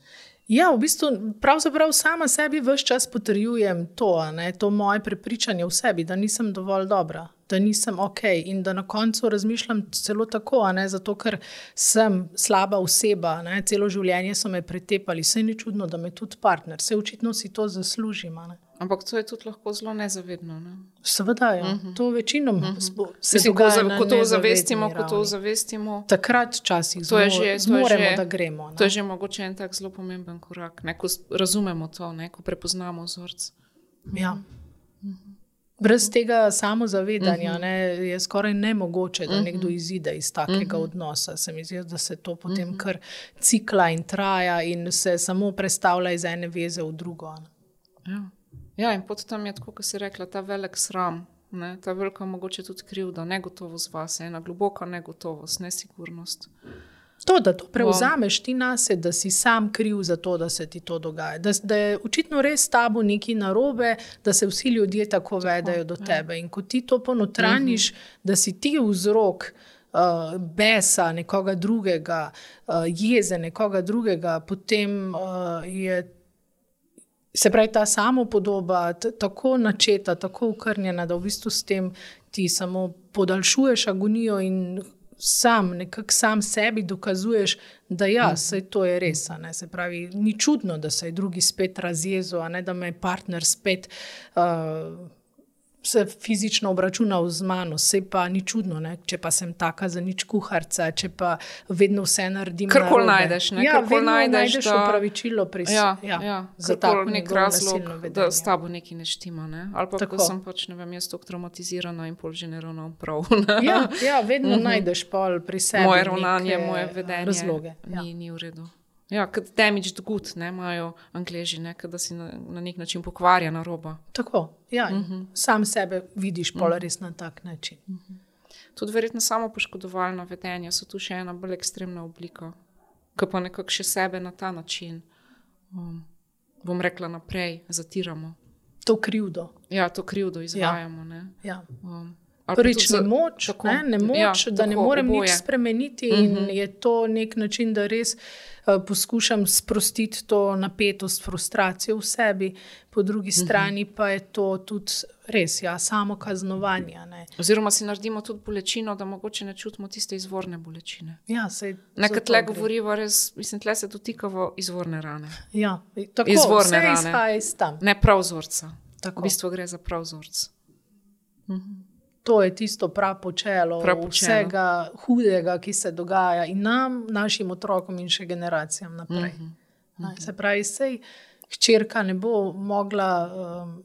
Ja, v bistvu pravzaprav sama sebi vse čas potrjujem to, ne, to moje prepričanje v sebi, da nisem dovolj dobra da nisem ok in da na koncu razmišljam celo tako, ne, zato ker sem slaba oseba, ne, celo življenje so me pretepali, vse ni čudno, da me tudi partner, vse očitno si to zaslužim. Ampak to je tudi lahko zelo nezavedno. Ne? Seveda, ja. uh mhm. -huh. to večino uh mhm. -huh. se zgodi, ko to zavestimo. Ko to zavestimo takrat časih zmoremo, da gremo. Ne? To je že mogoče en tak zelo pomemben korak, ne? ko razumemo to, ne? ko prepoznamo vzorce. Ja. Uh -huh. Brez tega samozavedanja uh mhm. -huh. ne, je skoraj nemogoče, da uh -huh. nekdo izide iz takega uh mhm. -huh. odnosa. Se mi zdi, da se to potem uh mhm. -huh. kar cikla in traja in se samo predstavlja iz ene veze v drugo. Ja. Ja, in potem je tako, kot si rekla, ta velik sram. Ne, ta velika, mogoče tudi krivda, negotovost vas, ena globoka negotovost, nesigurnost. To, da to prevzameš ti na sebe, da si sam kriv za to, da se ti to dogaja. Da, da je očitno res s tabo nekaj narobe, da se vsi ljudje tako vedajo do ja. tebe. In ko ti to ponotraniš, uh mhm. -huh. da si ti vzrok uh, besa nekoga drugega, uh, jeze nekoga drugega, potem uh, je. Se pravi, ta samopodoba je tako načeta, tako ukrnjena, da v bistvu s tem ti samo podaljšuješ agonijo in sam, nekako sam sebi dokazuješ, da ja, mm. to je res. Se pravi, ni čudno, da se je drugi spet razjezel, da me je partner spet. Uh, se fizično obračunal z mano, se pa ni čudno, ne? če pa sem taka za nič kuharca, če pa vedno vse naredim. Kar koli najdeš, ne? Ja, kar najdeš, najdeš da... upravičilo pri sebi. Ja, ja, ja. za to nek razlog, da s tabo nekaj ne štima. Ne? Ali pa tako sem pač, ne vem, jaz tako traumatizirana in pol že ne ravno prav. ja, ja, vedno mhm. -huh. najdeš pol pri sebi. Moje ravnanje, moje vedenje. Razloge. Ja. Ni, ni v redu. Ja, kot damaged good, ne imajo angliži, da si na, na nek način pokvarja na roba. Tako, ja, uh mhm. -huh. sam sebe vidiš uh -huh. res na tak način. Uh -huh. Tudi verjetno samo poškodovalno vedenje so tu še ena bolj ekstremna oblika, ki pa nekako še sebe na ta način, um, bom rekla, naprej zatiramo. To krivdo. Ja, to krivdo izvajamo. Ja. Ja. Um, Prvič je moč, tako, ne, ne moč ja, da tako, ne morem oboje. nič spremeniti, uh -huh. in mhm. je to nek način, da res uh, poskušam sprostiti to napetost, frustracijo v sebi, po drugi uh mhm. -huh. strani pa je to tudi res, ja, samo kaznovanje. Ne. Oziroma, si naredimo tudi bolečino, da mogoče ne čutimo tiste izvorne bolečine. Ja, Nekaj tle govorimo, res, mislim, tle se dotikamo izvorne rane. Ja, tako, izvorne rane. Ne prav vzorca. V bistvu gre za prav vzorca. Uh mhm. To je tisto pravo čelo vsega hudega, ki se dogaja in nam, našim otrokom in še generacijam naprej. Uh. Uh -huh. Se pravi, sej hčerka ne bo mogla. Um,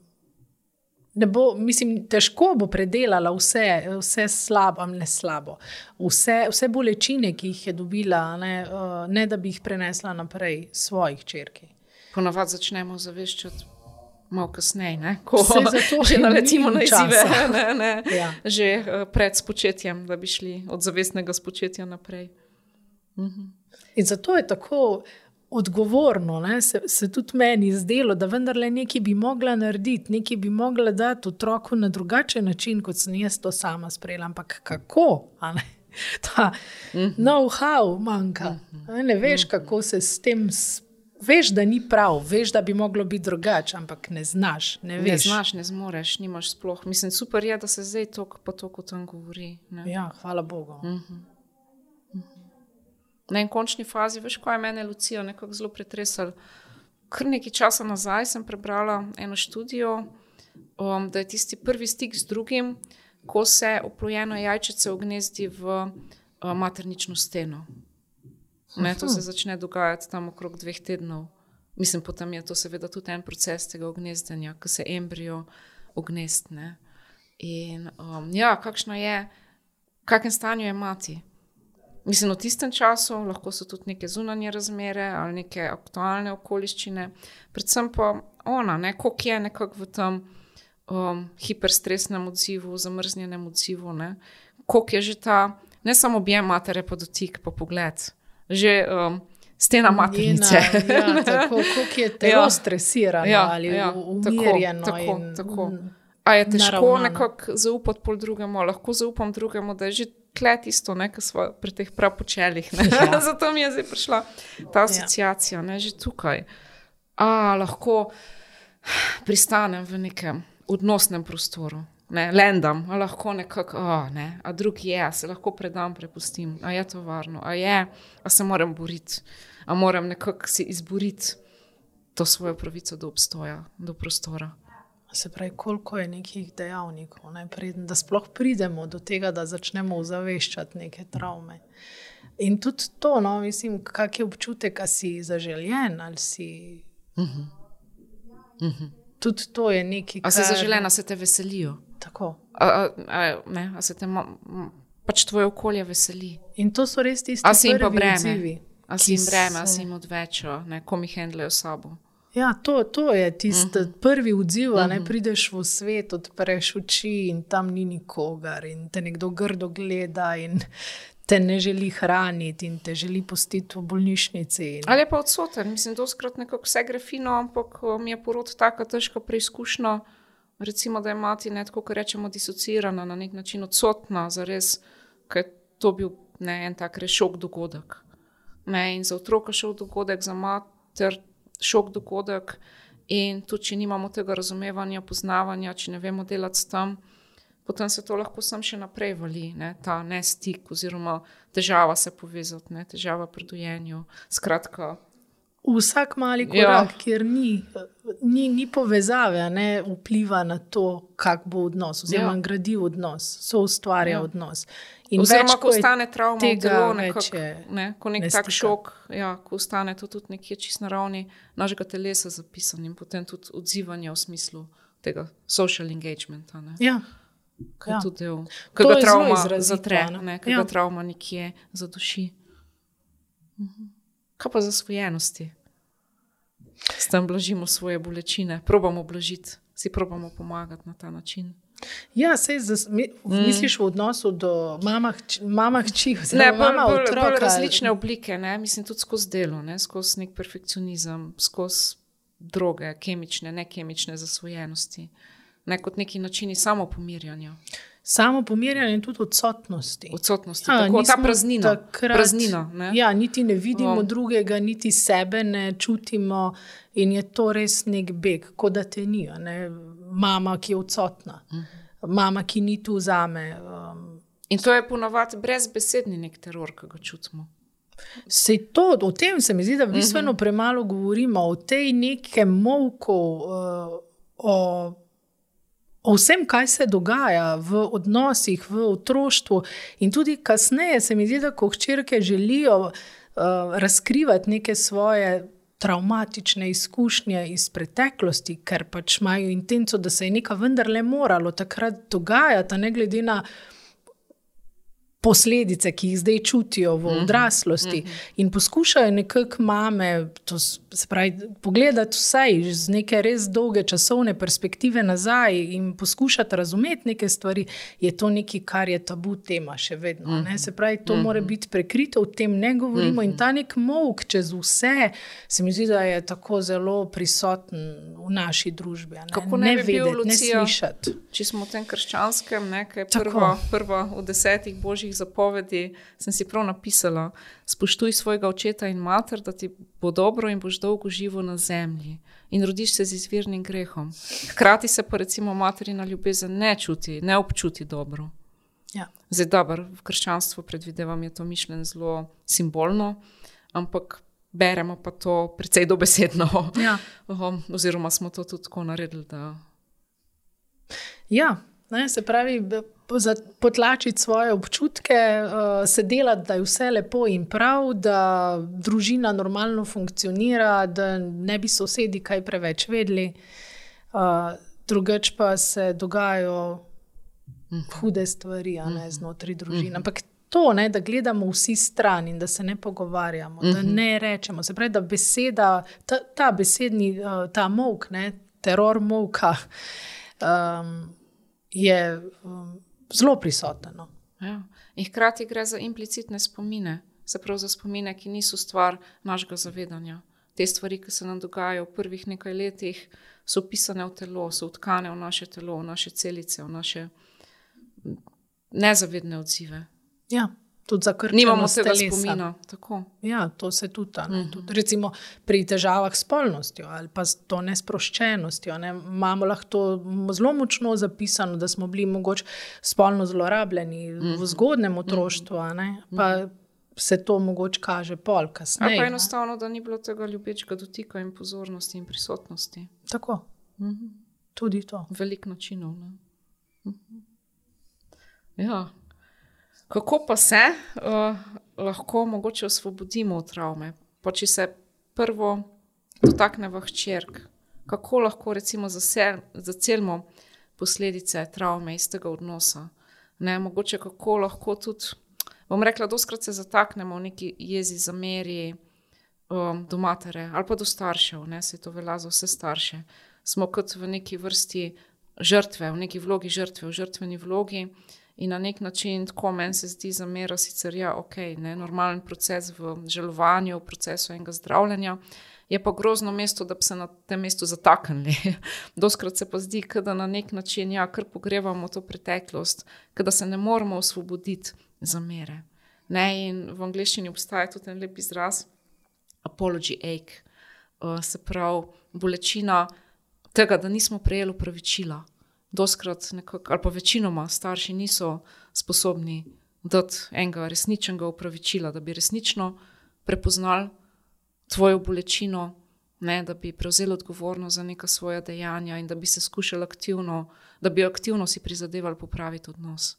Ne bo, mislim, težko bo predelala vse, vse slabo, ne slabo, vse, vse bolečine, ki jih je dobila, ne, uh, ne da bi jih prenesla naprej svojih črki. Ponavadi začnemo zaveščati malo kasneje, ko se že naletimo na izzive, ne, ne, ja. že uh, pred spočetjem, da bi šli od zavestnega spočetja naprej. In zato je tako odgovorno, ne, se, se tudi meni zdelo, da vendarle nekaj bi mogla narediti, nekaj bi mogla dati otroku na drugačen način, kot sem jaz to sama sprejela. Ampak kako? a ne? Ta know-how manjka. a Ne veš, kako se s tem. Veš, da ni prav, veš, da bi moglo biti drugače, ampak ne znaš. Ne, Ne veš. znaš, ne zmoreš, nimaš sploh. Mislim, super je, da se zdaj to po to, kot tam govori. Ne? Ja, hvala Bogu. Na en končni fazi, veš, ko je mene Lucija nekako zelo pretresala. Kar nekaj časa nazaj sem prebrala eno študijo, um, da je tisti prvi stik z drugim, ko se oplojeno jajčice ognezdi v uh, maternično steno. Ne, to se začne dogajati tam okrog dveh tednov. Mislim, potem je to seveda tudi en proces tega ognezdenja, ko se embrio ognestne. In um, ja, kakšno je, v kakšnem stanju je mati. Mislim, v tistem času lahko so tudi neke zunanje razmere ali neke aktualne okoliščine, predvsem pa ona, ne, koliko je nekako v tem um, hiperstresnem odzivu, zamrznjenem odzivu, ne, koliko je že ta, ne samo objem matere, pa dotik, pa pogled, že um, stena maternice. Njena, ja, tako, koliko je telo Ja. ja. stresirano Ja, ali ja, ja, tako, umirjeno. tako, in, tako. mm, A je težko nekako zaupati pol drugemu, lahko zaupam drugemu, da je že tle tisto, kar smo pri teh prav počelih. Ja. Zato mi je zdaj prišla ta asociacija, ne, že tukaj. A lahko pristanem v nekem odnosnem prostoru. Ne, lendam, a lahko nekako, a, ne, a drug je, a se lahko predam, prepustim, a je to varno, a je, a se moram boriti, a moram nekako si izboriti to svojo pravico do obstoja, do prostora. Se pravi, koliko je nekih dejavnikov, ne, preden, da sploh pridemo do tega, da začnemo ozaveščati neke travme. In tudi to, no, mislim, kak je občutek, ali si zaželjen ali si. Uh -huh. Uh -huh. Tudi to je nekaj, A si zaželena, se te veselijo? Tako. A, a, a, ne, a se te ma, pač tvoje okolje veseli? In to so res tisti, A si jim breme? odzivi, A ki si jim breme, a se- si jim odvečo, ne, ko mi handlejo sabo? Ja, to, to je tisti uh Mhm. -huh. prvi odziv. Uh -huh. ne, prideš v svet, odpreš oči in tam ni nikogar, in te nekdo grdo gleda, in te ne želi hraniti, in te želi pustiti v bolnišnici. In... Ali je pa odsoten? Mislim, da skrat nekako vse gre fino, ampak mi je porod tako težko preizkušnja. Recimo, da je mati ne kot rečemo, disocirana, na nek način odsotna, zares, ker je to bil ne, en tak res šok dogodek. Ne, in za otroka šok dogodek, za mater šok dogodek. In tudi, če nimamo tega razumevanja, poznavanja, če ne vemo delati s tem, potem se to lahko sam še naprej vali, ne, ta nestik, oziroma težava se povezati, ne, težava pri dojenju. Skratka, Vsak mali Ja. korak, ja. kjer ni, ni, ni povezave, ne vpliva na to, kak bo odnos, oziroma Ja. gradi odnos, so ustvarja Ja. odnos. In Oziroma, več, ko je ostane travma tega, telo, več je ne, ko nek ne tak stika. šok, ja, ko ostane to tudi nekje čist na ravni našega telesa zapisan in potem tudi odzivanje v smislu tega social engagementa. Ne. Ja. Ki je Ja. tudi del, To ki ga je travma izrazito, zatre, ne. ki Ja. ga travma nekje zaduši. Mhm. Kaj pa zasvojenosti? S tem blažimo svoje bolečine, probamo blažiti, si probamo pomagati na ta način. Ja, sej, zas, mi, mm. misliš v odnosu do mama, hč- mama hči, Ne, bolj, mama bolj, bolj otroka. različne oblike, ne? mislim tudi skozi delo, ne? skozi nek perfekcionizem, skozi droge, kemične, nekemične zasvojenosti, ne kot neki načini samopomirjanja, Samo pomirjanje in tudi odsotnosti. odsotnosti, Ja, tako, ta praznina. takrat- praznina ne? Ja, niti ne vidimo no. drugega, niti sebe ne čutimo, in je to res nek beg, kot da te ni. ne. Mama, ki je odsotna, Mhm. mama, ki ni tu za me. Um, In to je ponavadi brezbesedni nek teror, ki ga čutimo. Se to, o tem se mi zdi, da bistveno uh -huh. premalo govorimo, o tej nekem molku, uh, o, o vsem, kaj se dogaja v odnosih, v otroštvu. In tudi kasneje se mi zdi, da ko hčerke želijo uh, razkrivati neke svoje. Traumatične izkušnje iz preteklosti, ker pač imajo intenco, da se je nekaj vendarle moralo takrat dogajati, ne glede na posledice, ki jih zdaj čutijo v odraslosti, mm -hmm. in poskušajo nekako mame, to se pravi, pogledati vsaj z neke res dolge časovne perspektive nazaj in poskušati razumeti neke stvari, je to nekaj, kar je tabu tema še vedno. Mm -hmm. Se pravi, to mm -hmm. mora biti prekrito, o tem ne govorimo mm -hmm. in ta nek mok čez vse, se mi zdi, da je tako zelo prisoten v naši družbi. Ne? Kako ne, ne vedeti, ne slišati. Če smo v tem krščanskem, nekaj prvo, prvo v desetih božjih zapovedi sem si prav napisala: Spoštuj svojega očeta in mater, da ti bo dobro in boš dolgo živel na zemlji. In rodiš se z izvirnim grehom. Hkrati se pa recimo materina ljubezen ne čuti, ne občuti dobro. Ja. Zdaj, dobro, v krščanstvu predvidevam, je to mišljeno zelo simbolno, ampak beremo pa to precej dobesedno. Ja. Oziroma smo to tudi tako naredili. Da... Ja, ne, se pravi, potlačiti svoje občutke, uh, se delati, da je vse lepo in prav, da družina normalno funkcionira, da ne bi sosedi kaj preveč vedeli, uh, drugač pa se dogajajo mhm. hude stvari ne, mhm. znotraj družine. Mhm. Ampak to, ne, da gledamo vsi stran in da se ne pogovarjamo, da ne rečemo. Se pravi, da beseda, ta, ta besedni, uh, ta mok, teror moka. Um, je um, zelo prisoten. No. Ja. In hkrati gre za implicitne spomine, se pravi za spomine, ki niso stvar našega zavedanja. Te stvari, ki se nam dogajajo v prvih nekaj letih, so upisane v telo, so utkane v naše telo, v naše celice, v naše nezavedne odzive. Ja tudi za krčenje. Nimamo tega spomina. Ja, to se tudi, uh -huh. tudi recimo, pri težavah s spolnostjo ali pa s to nesproščenostjo. Ne, imamo lahko to zelo močno zapisano, da smo bili mogoče spolno zlorabljeni uh -huh. v mhm. zgodnem otroštvu. Ne, pa, uh -huh. Se to mogoče kaže pol, kasneje. Pa enostavno, da ni bilo tega ljubečega dotika in pozornosti in prisotnosti. Tako. Uh -huh. Tudi to. Veliko načinov. Uh -huh. Ja, Kako pa se uh, lahko mogoče osvobodimo od travme? Pa če se prvo dotaknemo hčerk, kako lahko recimo zacelimo posledice travme iz tega odnosa? Ne, mogoče kako lahko tudi, bom rekla, doskrat se zataknemo v neki jezi zameri um, do matere ali pa do staršev, ne, se to velja za vse starše. Smo kot v neki vrsti žrtve, v neki vlogi žrtve, v žrtveni vlogi. In na nek način, tako meni se zdi, zamera sicer ja, ok, ne, normalen proces v želovanju, v procesu enega zdravljenja, je pa grozno mesto, da bi se na tem mestu zataknili. Doskrat se pa zdi, da na nek način, ja, kar pogrevamo to preteklost, da se ne moramo osvoboditi zamere. Ne, in v angleščini obstaja tudi en lep izraz, apology ache, uh, se pravi bolečina tega, da nismo prejeli upravičila doskrat, nekak, ali pa večinoma, starši niso sposobni dati enega resničnega upravičila, da bi resnično prepoznali tvojo bolečino, ne, da bi prevzeli odgovornost za neka svoja dejanja in da bi se skušali aktivno, da bi aktivno si prizadevali popraviti odnos.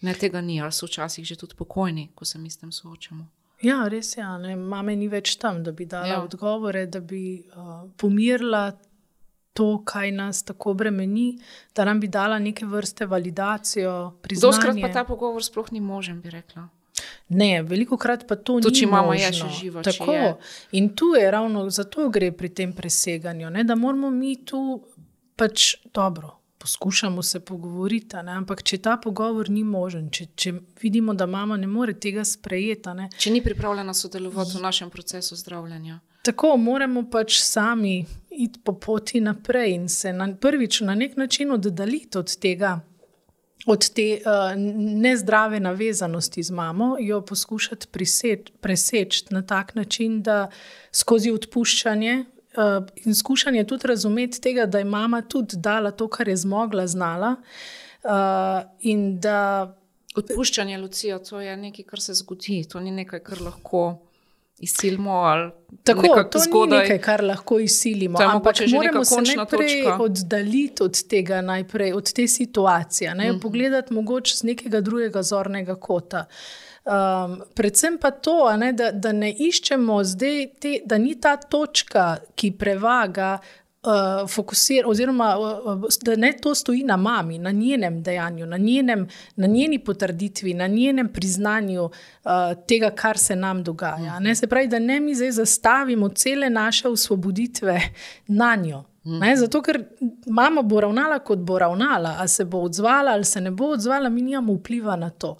Ne, tega ni, ali so včasih že tudi pokojni, ko se mi s tem soočamo. Ja, res je. Ja, Mame ni več tam, da bi dala ja. odgovore, da bi uh, pomirila to, kaj nas tako bremeni, da nam bi dala neke vrste validacijo. Zoskrat pa ta pogovor sploh ni možen, bi rekla. Ne, veliko krat pa to, to ni. Če imamo je še živo. Tako. In tu je ravno zato gre pri tem preseganju, ne, da moramo mi tu pač dobro. Poskušamo se pogovoriti, ne? ampak če ta pogovor ni možen, če, če vidimo, da mama ne more tega sprejeti. Ne? Če ni pripravljena sodelovati v našem procesu zdravljenja. Tako moramo pač sami iti po poti naprej in se na, prvič na nek način oddaljiti od tega, od te uh, nezdrave navezanosti z mamo, jo poskušati priseč, preseči na tak način, da skozi odpuščanje. Uh, in skušanje tudi razumeti tega, da je mama tudi dala to, kar je zmogla, znala. Uh, da... Odpuščanje, Lucija, to je nekaj, kar se zgodi, to ni nekaj, kar lahko izsilimo. Tako, to zgodaj. ni nekaj, kar lahko izsilimo. Ampak moramo se najprej točka. oddaljiti od tega, najprej, od te situacije, ne, mm -hmm. pogledati mogoče z nekega drugega zornega kota. Um, predvsem pa to, ne, da, da ne iščemo zdaj, te, da ni ta točka, ki prevaga. Uh, fokusirati, oziroma uh, da ne to stoji na mami, na njenem dejanju, na, njenem, na njeni potrditvi, na njenem priznanju uh, tega, kar se nam dogaja. Ne? Se pravi, da ne mi zdaj zastavimo cele naše osvoboditve na njo. Ne, zato, ker mama bo ravnala, kot bo ravnala, ali se bo odzvala, ali se ne bo odzvala, mi nimamo vpliva na to.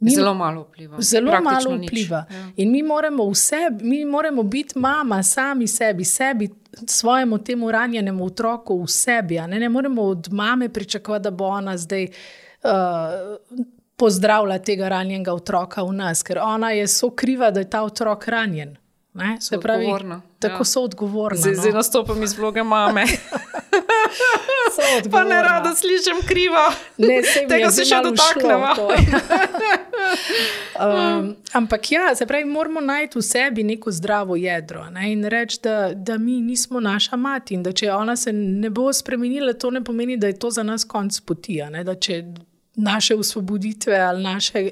Mi, zelo malo vpliva. Zelo malo vpliva. Ja. In mi moramo, vse, mi moramo biti mama, sami sebi, sebi, svojemu temu ranjenemu otroku v sebi. Ne? ne moremo od mame pričakovati, da bo ona zdaj uh, pozdravila tega ranjenega otroka v nas, ker ona je so kriva, da je ta otrok ranjen. Ne? Se pravi, tako ja. so odgovorni. Zdaj, no? zdaj nastopam iz vloge mame. pa ne rada slišim krivo. Ne, Tega se še dotaknemo. um, ampak ja, se pravi, moramo najti v sebi neko zdravo jedro ne? in reči, da, da mi nismo naša mati in da če ona se ne bo spremenila, to ne pomeni, da je to za nas konc poti. Da če naše usvoboditve ali naše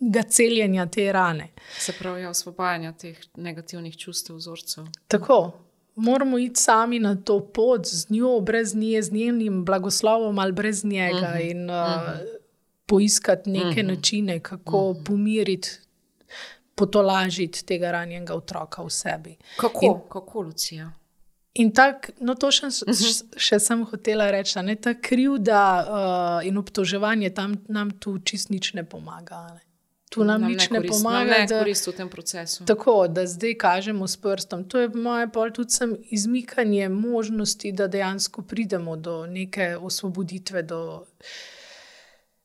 ga celjenja te rane. Se pravi, ja, osvobajanja teh negativnih čustev, vzorcev. Tako. Moramo iti sami na to pot, z njo, brez nje, z njenim blagoslovom ali brez njega, uh -huh. in uh, uh -huh. poiskati neke uh -huh. načine, kako uh -huh. pomiriti, potolažiti tega ranjenega otroka v sebi. Kako, in, kako Lucija? In tako, no, to še, še sem hotela reči, da ta krivda uh, in obtoževanje tam nam tu čist nič ne pomaga. Ne? Tu nam, nam nič ne, korist, ne pomaga, da koristimo v tem procesu. Tako da zdaj kažemo s prstom. To je moje pol tudi izmikanje možnosti, da dejansko pridemo do neke osvoboditve. Do...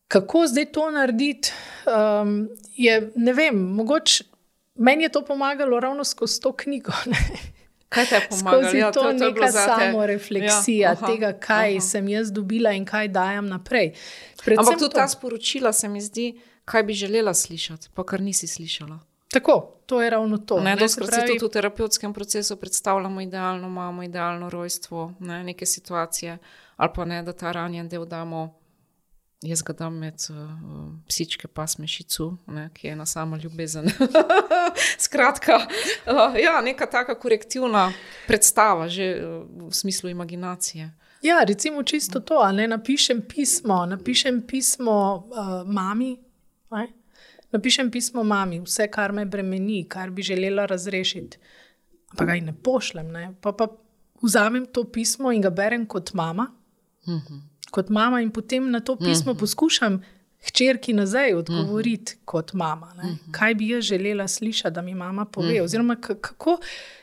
Kako zdaj to narediti? Um, je, ne vem, mogoče meni je to pomagalo ravno skozi to knjigo. Kaj te je pomagalo? Skozi ja, to, to je neka samo refleksija ja, tega, kaj aha. sem jaz dobila in kaj dajem naprej. Predvsem Ampak tudi to... ta sporočila se mi zdi kaj bi želela slišati, pa kar nisi slišala. Tako, to je ravno to. Ne, ne, pravi... tudi v terapevtskem procesu predstavljamo idealno mamo, idealno rojstvo, ne, neke situacije, ali pa ne, da ta ranjen del damo. Jaz ga dam med uh, psičke, pa smešicu, ne, ki je ena sama ljubezen. Skratka, uh, ja, neka taka korektivna predstava, že uh, v smislu imaginacije. Ja, recimo čisto to, ne napišem pismo, napišem pismo uh, mami, Ne? Napišem pismo mami, vse, kar me bremeni, kar bi želela razrešiti, pa ga ne pošljem. Ne? Pa, pa vzamem to pismo in ga berem kot mama. Uh mhm. -huh. Kot mama, in potem na to pismo uh mhm. -huh. poskušam hčerki nazaj odgovoriti uh mhm. -huh. kot mama. Uh -huh. Kaj bi jaz želela slišati, da mi mama pove? Uh -huh. Oziroma, kako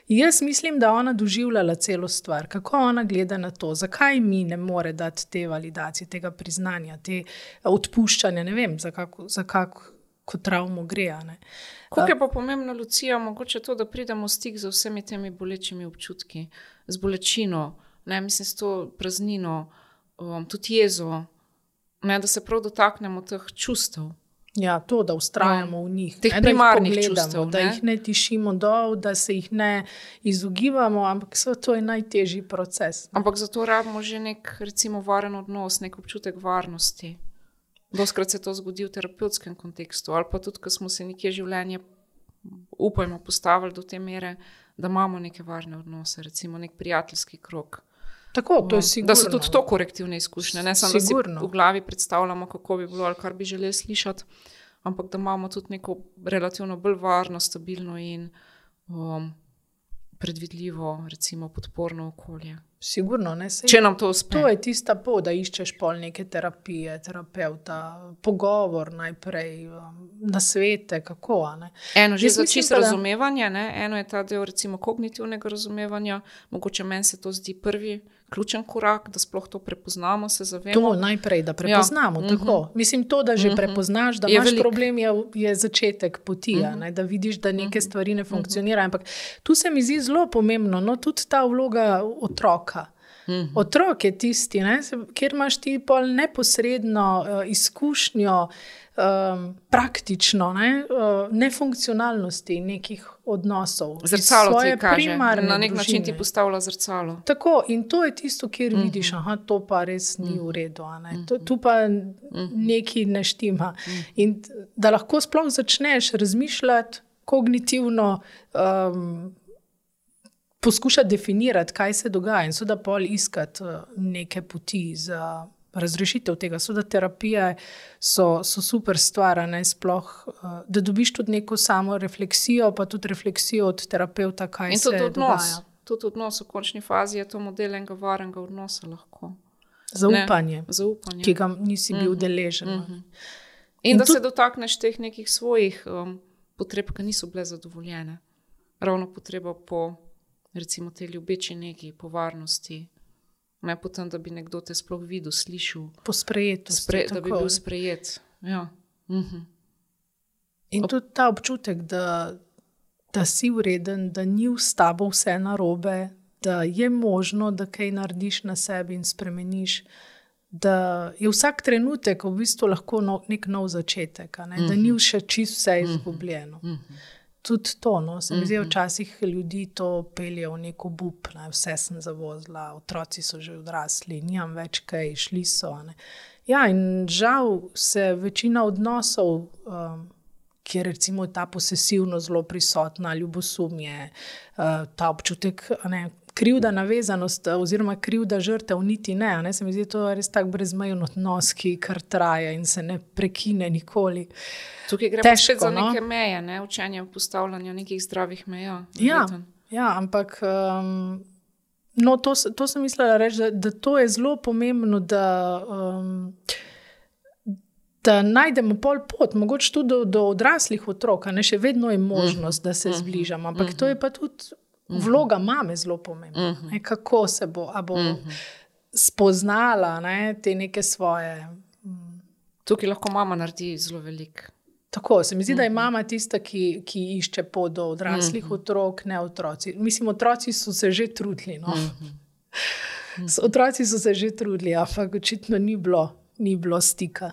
jaz mislim, da ona doživljala celo stvar, kako ona gleda na to, zakaj mi ne more dati te validacije, tega priznanja, te odpuščanja. Ne vem, za kako. Za kako Ko travmo gre. Kako je pa pomembno, Lucija, mogoče to, da pridemo v stik z vsemi temi bolečimi občutki, z bolečino, ne, mislim, s to praznino, um, tudi jezo, ne, da se prav dotaknemo teh čustev. Ja, to, da ustrajamo no, v njih, teh ne, primarnih da jih pogledamo, čustev, da jih ne tišimo dol, da se jih ne izogibamo, ampak to je najtežji proces. Ampak zato rabimo že nek, recimo, varen odnos, nek občutek varnosti. Doskrat se to zgodi v terapevtskem kontekstu, ali pa tudi, ko smo se nekje življenje, upajmo, postavili do te mere, da imamo neke varne odnose, recimo nek prijateljski krok. Tako, je da so tudi to korektivne izkušnje, ne samo da si v glavi predstavljamo, kako bi bilo ali kar bi želeli slišati, ampak da imamo tudi neko relativno bolj varno, stabilno in um, predvidljivo, recimo, podporno okolje. Sigurno, ne, sej, Če nam to uspe. To je tista pot, da iščeš pol neke terapije, terapeuta, pogovor najprej, um, na svete, kako. Eno že za čisto da... razumevanje, ne. eno je ta del recimo kognitivnega razumevanja, mogoče meni se to zdi prvi ključen korak, da sploh to prepoznamo, se zavedamo. To najprej, da prepoznamo. Ja. Uh -huh. Mislim, to, da že uh mhm. -huh. prepoznaš, da je imaš velik. problem, je, je začetek poti, uh -huh. ne, da vidiš, da neke uh -huh. stvari ne funkcionirajo. Ampak tu se mi zdi zelo pomembno, no, tudi ta vloga otroka. Mhm. Otrok je tisti, ne, kjer imaš ti pol neposredno uh, izkušnjo, um, praktično, ne, uh, nefunkcionalnosti nekih odnosov. Zrcalo ti kaže, na nek družine. način ti postavlja zrcalo. Tako in to je tisto, kjer uh mhm. -huh. vidiš, da to pa res ni uh -huh. v redu, to, tu pa uh mhm. -huh. nekaj ne štima. Uh -huh. In da lahko sploh začneš razmišljati kognitivno. Um, poskušati definirati, kaj se dogaja in seveda pol iskati uh, neke poti za razrešitev tega. Seveda terapije so, so super stvar, ne sploh, uh, da dobiš tudi neko samo refleksijo, pa tudi refleksijo od terapeuta, kaj In se tudi odnos. dogaja. Tudi odnos v končni fazi je to model enega varnega odnosa lahko. Zaupanje, Zaupanje. ki ga nisi bil Mhm. deležen. Mhm. In In da tudi- se dotakneš teh nekih svojih um, potreb, ki niso bile zadovoljene. Ravno potreba po, recimo, tej ljubeči neki, po varnosti. Ne potem, da bi nekdo te sploh videl, slišal, Po sprejetosti. spre, da bi bil sprejet. Ja. Mhm. In tudi ta občutek, da, da si vreden, da ni s tabo vse narobe, da je možno, da kaj narediš na sebi in spremeniš. Da je vsak trenutek v bistvu lahko nov, nek nov začetek, ne? da ni še čisto vse izgubljeno. Tudi to, no, se mi zdi, včasih ljudi to pelje v neko bup, ne? vse sem zavozila, otroci so že odrasli, nimam več kaj, šli so. ne. Ja, in žal se večina odnosov. Um, kjer recimo ta posesivnost zelo prisotna, ljubosumje, uh, ta občutek, ne, krivda, navezanost, eh, oziroma krivda žrtev, niti ne. ne. Se mi zdi, to je res tak brezmejen odnos, ki kar traja in se ne prekine nikoli. Tukaj gre Težko, za no. neke meje, ne? učenje postavljanja nekih zdravih meja. Ja, verjetno. ja ampak. Um, No, to, to sem mislila reči, da, da to je zelo pomembno, da, um, da najdemo pol pot, mogoče tudi do, do odraslih otrok, ne še vedno je možnost, da se zbližamo. Ampak to je pa tudi vloga mame zelo pomembna. Ne, kako se bo, a bo spoznala ne, te neke svoje. Tukaj lahko mama naredi zelo veliko. Tako se mi zdi, da je mama tista, ki, ki išče pot do odraslih otrok, ne otroci. Mislim, otroci so se že trudili. No? S- Otroci so se že trudili, ampak očitno ni bilo, ni bilo stika.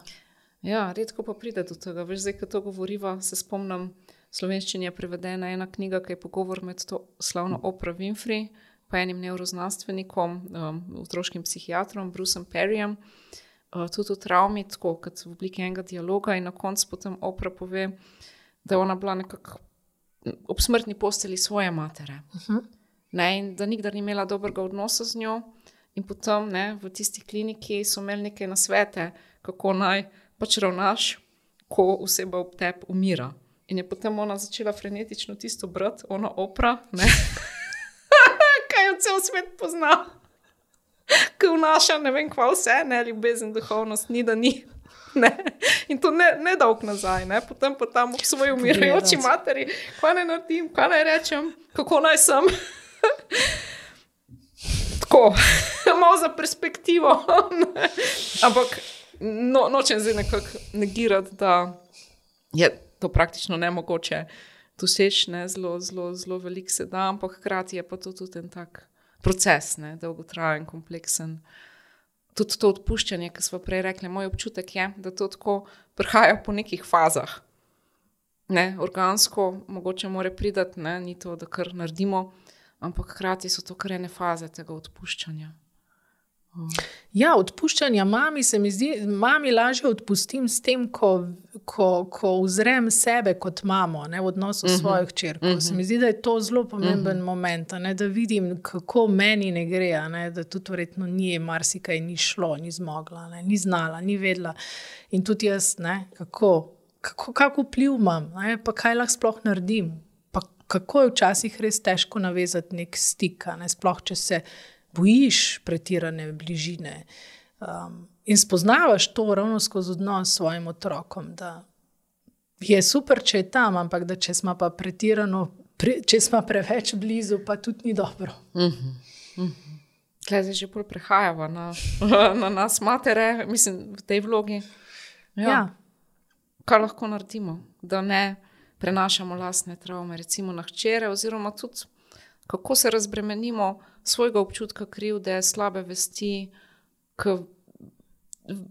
Ja, redko pa pride do tega. Veš, zdaj, ko to govoriva, se spomnim, slovenščini je prevedena ena knjiga, ki je pogovor med to slavno Oprah Winfrey in enim neuroznanstvenikom, um, otroškim psihiatrom, Bruceom Perryjem, uh, tudi o travmi, tako kot v obliki enega dialoga, in na koncu potem Oprah pove, da je ona bila nekako ob smrtni posteli svoje matere. Ne, in da nikdar ni imela dobrega odnosa z njo. In potem ne, v tisti kliniki so imeli neke nasvete, kako naj pač ravnaš, ko oseba ob tebi umira. In je potem ona začela frenetično tisto brati, ona opra, ne. kaj jo cel svet pozna. Ki vnaša ne vem, kva vse, ne ljubezen, duhovnost, ni da ni. Ne. In to ne, ne dolg nazaj, ne. potem pa tam ob svoji umirajoči materi, kaj naj naredim, kaj naj rečem, kako naj sem. Tako, malo za perspektivo. Ampak no, nočem zdaj nekako negirati, da je to praktično nemogoče doseči, ne? zelo, zelo, zelo veliko se da, ampak hkrati je pa to tudi en tak proces, ne? dolgotrajen, kompleksen. Tudi to odpuščanje, ki smo prej rekli, moj občutek je, da to tako prihaja po nekih fazah. Ne, organsko, mogoče mora priti, ne, ni to, da kar naredimo, ampak hkrati so to kar ene faze tega odpuščanja. Ja, odpuščanja mami se mi zdi, mami lažje odpustim s tem, ko, ko, ko uzrem sebe kot mamo ne, v odnosu s svojo hčerko. Uh -huh. Se mi zdi, da je to zelo pomemben uh -huh. moment, ne, da vidim, kako meni ne gre, ne, da tudi verjetno ni marsikaj ni šlo, ni zmogla, ne, ni znala, ni vedela. In tudi jaz, ne, kako, kako, kako vpliv imam, ne, pa kaj lahko sploh naredim. Pa kako je včasih res težko navezati nek stik, ne, sploh če se bojiš pretirane bližine. Um, in spoznavaš to ravno skozi odnos s svojim otrokom, da je super, če je tam, ampak da če smo pa pretirano, pre, če smo preveč blizu, pa tudi ni dobro. Tukaj zdaj že bolj prehajamo na, na nas, matere, mislim, v tej vlogi. Ja. Ja. Kaj lahko naredimo, da ne prenašamo lastne travme, recimo na hčere, oziroma tudi kako se razbremenimo svojega občutka krivde, slabe vesti, ki